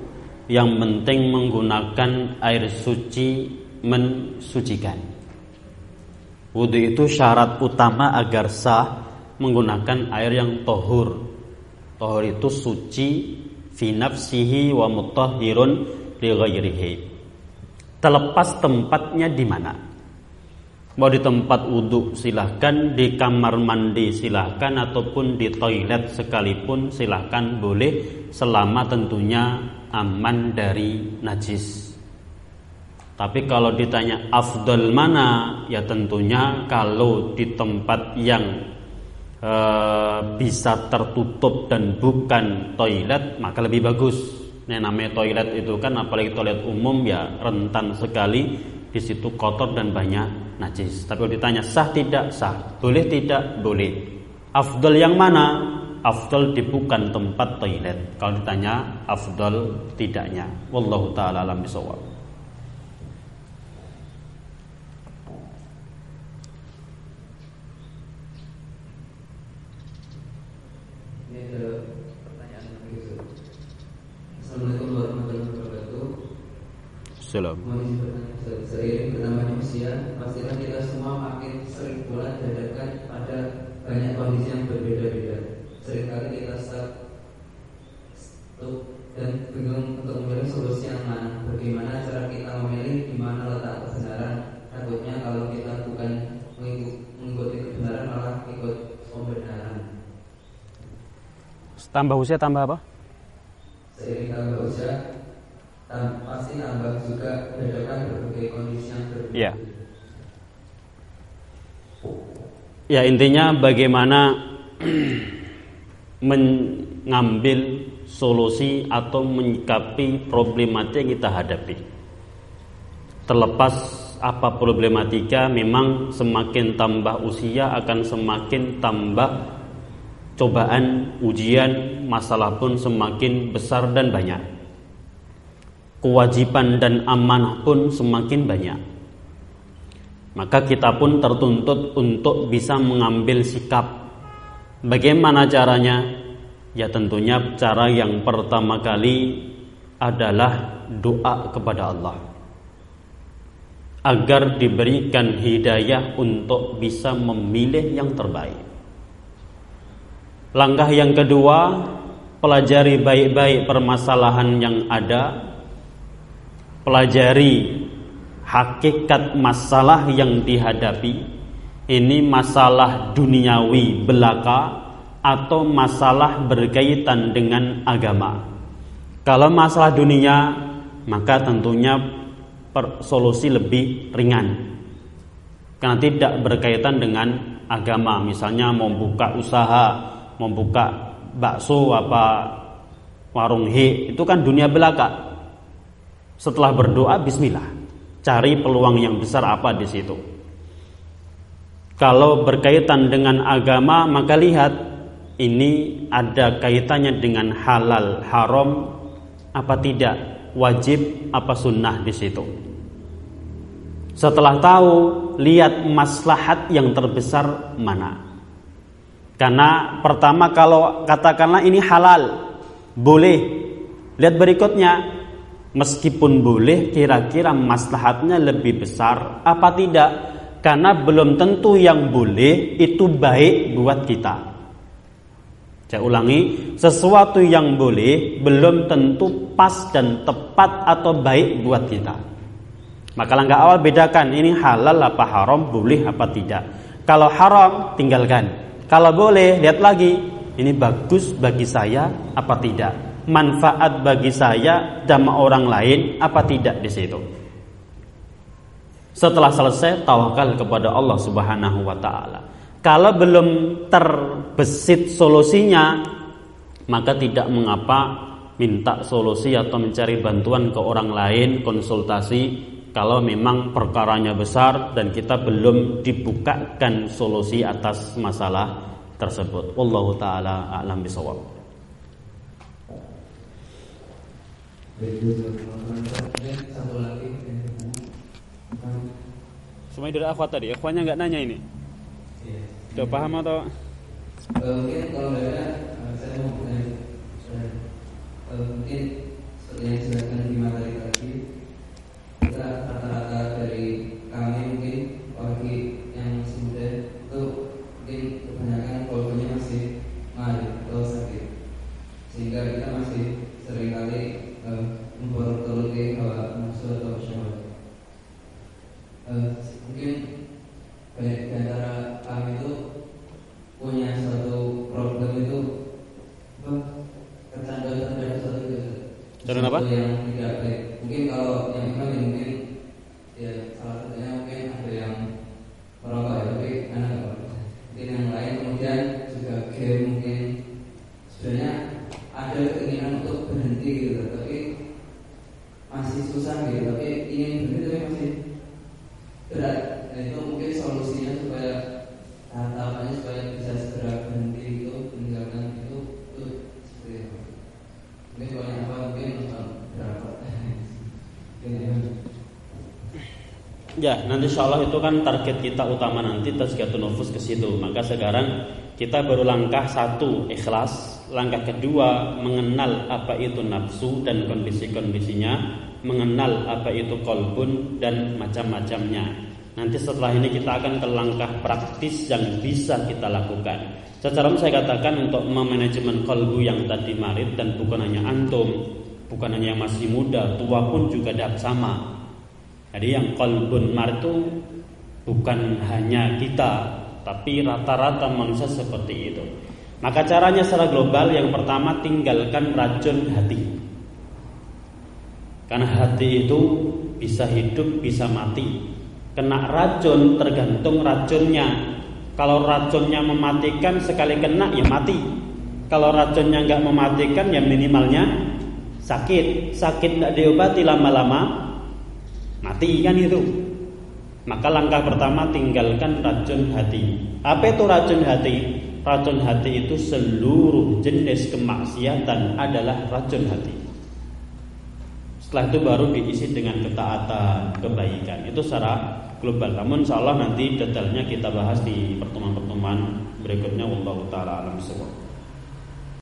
yang penting menggunakan air suci mensucikan. Wudhu itu syarat utama agar sah menggunakan air yang tohur. Tohur itu suci fi nafsihi wa mutahhirun li ghairihi. Terlepas tempatnya di mana. Mau di tempat wudhu silahkan, di kamar mandi silahkan, ataupun di toilet sekalipun silahkan boleh selama tentunya aman dari najis. Tapi kalau ditanya afdol mana, ya tentunya kalau di tempat yang e, bisa tertutup dan bukan toilet maka lebih bagus. Nah, namanya toilet itu kan apalagi toilet umum ya rentan sekali di situ kotor dan banyak najis. Tapi kalau ditanya sah tidak sah, boleh tidak boleh. Afdol yang mana? Afdol di bukan tempat toilet. Kalau ditanya afdol tidaknya. Wallahu taala alam bisawab. Assalamualaikum warahmatullahi wabarakatuh. Salam. Bertambahnya usia, pastikan kita semua makin sering pula dihadapkan pada banyak kondisi yang berbeda-beda. Seringkali kita stuck dan bingung untuk memilih solusi yang mana. Bagaimana cara kita memilih di mana letak kebenaran? Takutnya kalau kita bukan mengikuti kebenaran malah ikut pembenaran. Tambah usia tambah apa? Seiring tambah usia, tam, pasti tambah juga dihadapkan berbagai kondisi yang berbeda. Ya. Ya intinya bagaimana mengambil solusi atau menyikapi problematika yang kita hadapi. Terlepas apa problematika, memang semakin tambah usia akan semakin tambah cobaan, ujian, masalah pun semakin besar dan banyak. Kewajiban dan amanah pun semakin banyak. Maka kita pun tertuntut untuk bisa mengambil sikap. Bagaimana caranya? Ya tentunya cara yang pertama kali adalah doa kepada Allah agar diberikan hidayah untuk bisa memilih yang terbaik. Langkah yang kedua, pelajari baik-baik permasalahan yang ada, pelajari hakikat masalah yang dihadapi. Ini masalah duniawi belaka atau masalah berkaitan dengan agama. Kalau masalah dunia, maka tentunya solusi lebih ringan. Karena tidak berkaitan dengan agama, misalnya mau buka usaha, mau buka bakso apa warung he, itu kan dunia belaka. Setelah berdoa bismillah, cari peluang yang besar apa di situ. Kalau berkaitan dengan agama, maka lihat ini ada kaitannya dengan halal, haram, apa tidak, wajib, apa sunnah di situ. Setelah tahu, lihat maslahat yang terbesar mana. Karena pertama kalau katakanlah ini halal, boleh. Lihat berikutnya, meskipun boleh, kira-kira maslahatnya lebih besar apa tidak? Karena belum tentu yang boleh itu baik buat kita. Saya ulangi, sesuatu yang boleh belum tentu pas dan tepat atau baik buat kita. Maka langkah awal bedakan ini halal apa haram, boleh apa tidak. Kalau haram tinggalkan. Kalau boleh lihat lagi, ini bagus bagi saya apa tidak. Manfaat bagi saya dan orang lain apa tidak di situ. Setelah selesai tawakal kepada Allah Subhanahu wa taala. Kalau belum terbesit solusinya, maka tidak mengapa minta solusi atau mencari bantuan ke orang lain, konsultasi kalau memang perkaranya besar dan kita belum dibukakan solusi atas masalah tersebut. Wallahu taala a'lam bisawab. Semuanya dari akhwat tadi, akhwatnya nggak nanya ini. Sudah paham atau? mungkin kalau ada saya mau bertanya mungkin seperti yang dijelaskan di materi tadi kita rata-rata dari kami mungkin bagi yang masih muda itu mungkin kebanyakan keluarganya masih mari atau sakit sehingga kita masih sering kali uh, memperturuti hawa nafsu atau syahwat uh, mungkin banyak di antara kami itu punya suatu problem itu apa kecanduan terhadap suatu itu Kecanduan apa? yang tidak baik mungkin kalau yang kami mungkin ya salah satunya mungkin ada yang merokok ya tapi anak nggak merokok. mungkin yang lain kemudian juga game mungkin sebenarnya ada keinginan untuk berhenti gitu tapi masih susah gitu tapi ingin berhenti tapi masih berat nah itu mungkin solusinya supaya tahapannya supaya bisa segera berhenti itu meninggalkan itu itu seperti apa mungkin kalau yang apa mungkin nonton berapa Ya, nanti insya Allah itu kan target kita utama nanti tazkiyatun nufus ke situ. Maka sekarang kita baru langkah satu ikhlas, langkah kedua mengenal apa itu nafsu dan kondisi-kondisinya. mengenal apa itu kolbun dan macam-macamnya. Nanti setelah ini kita akan ke langkah praktis yang bisa kita lakukan. Secara umum saya katakan untuk memanajemen kolbu yang tadi marit dan bukan hanya antum, bukan hanya yang masih muda, tua pun juga dapat sama. Jadi yang kolbun marit itu bukan hanya kita, tapi rata-rata manusia seperti itu. Maka caranya secara global yang pertama tinggalkan racun hati. Karena hati itu bisa hidup, bisa mati. Kena racun tergantung racunnya. Kalau racunnya mematikan sekali kena ya mati. Kalau racunnya nggak mematikan ya minimalnya sakit. Sakit nggak diobati lama-lama mati kan itu. Maka langkah pertama tinggalkan racun hati. Apa itu racun hati? racun hati itu seluruh jenis kemaksiatan adalah racun hati. Setelah itu baru diisi dengan ketaatan, kebaikan. Itu secara global. Namun insya Allah nanti detailnya kita bahas di pertemuan-pertemuan berikutnya. Wallahu taala alam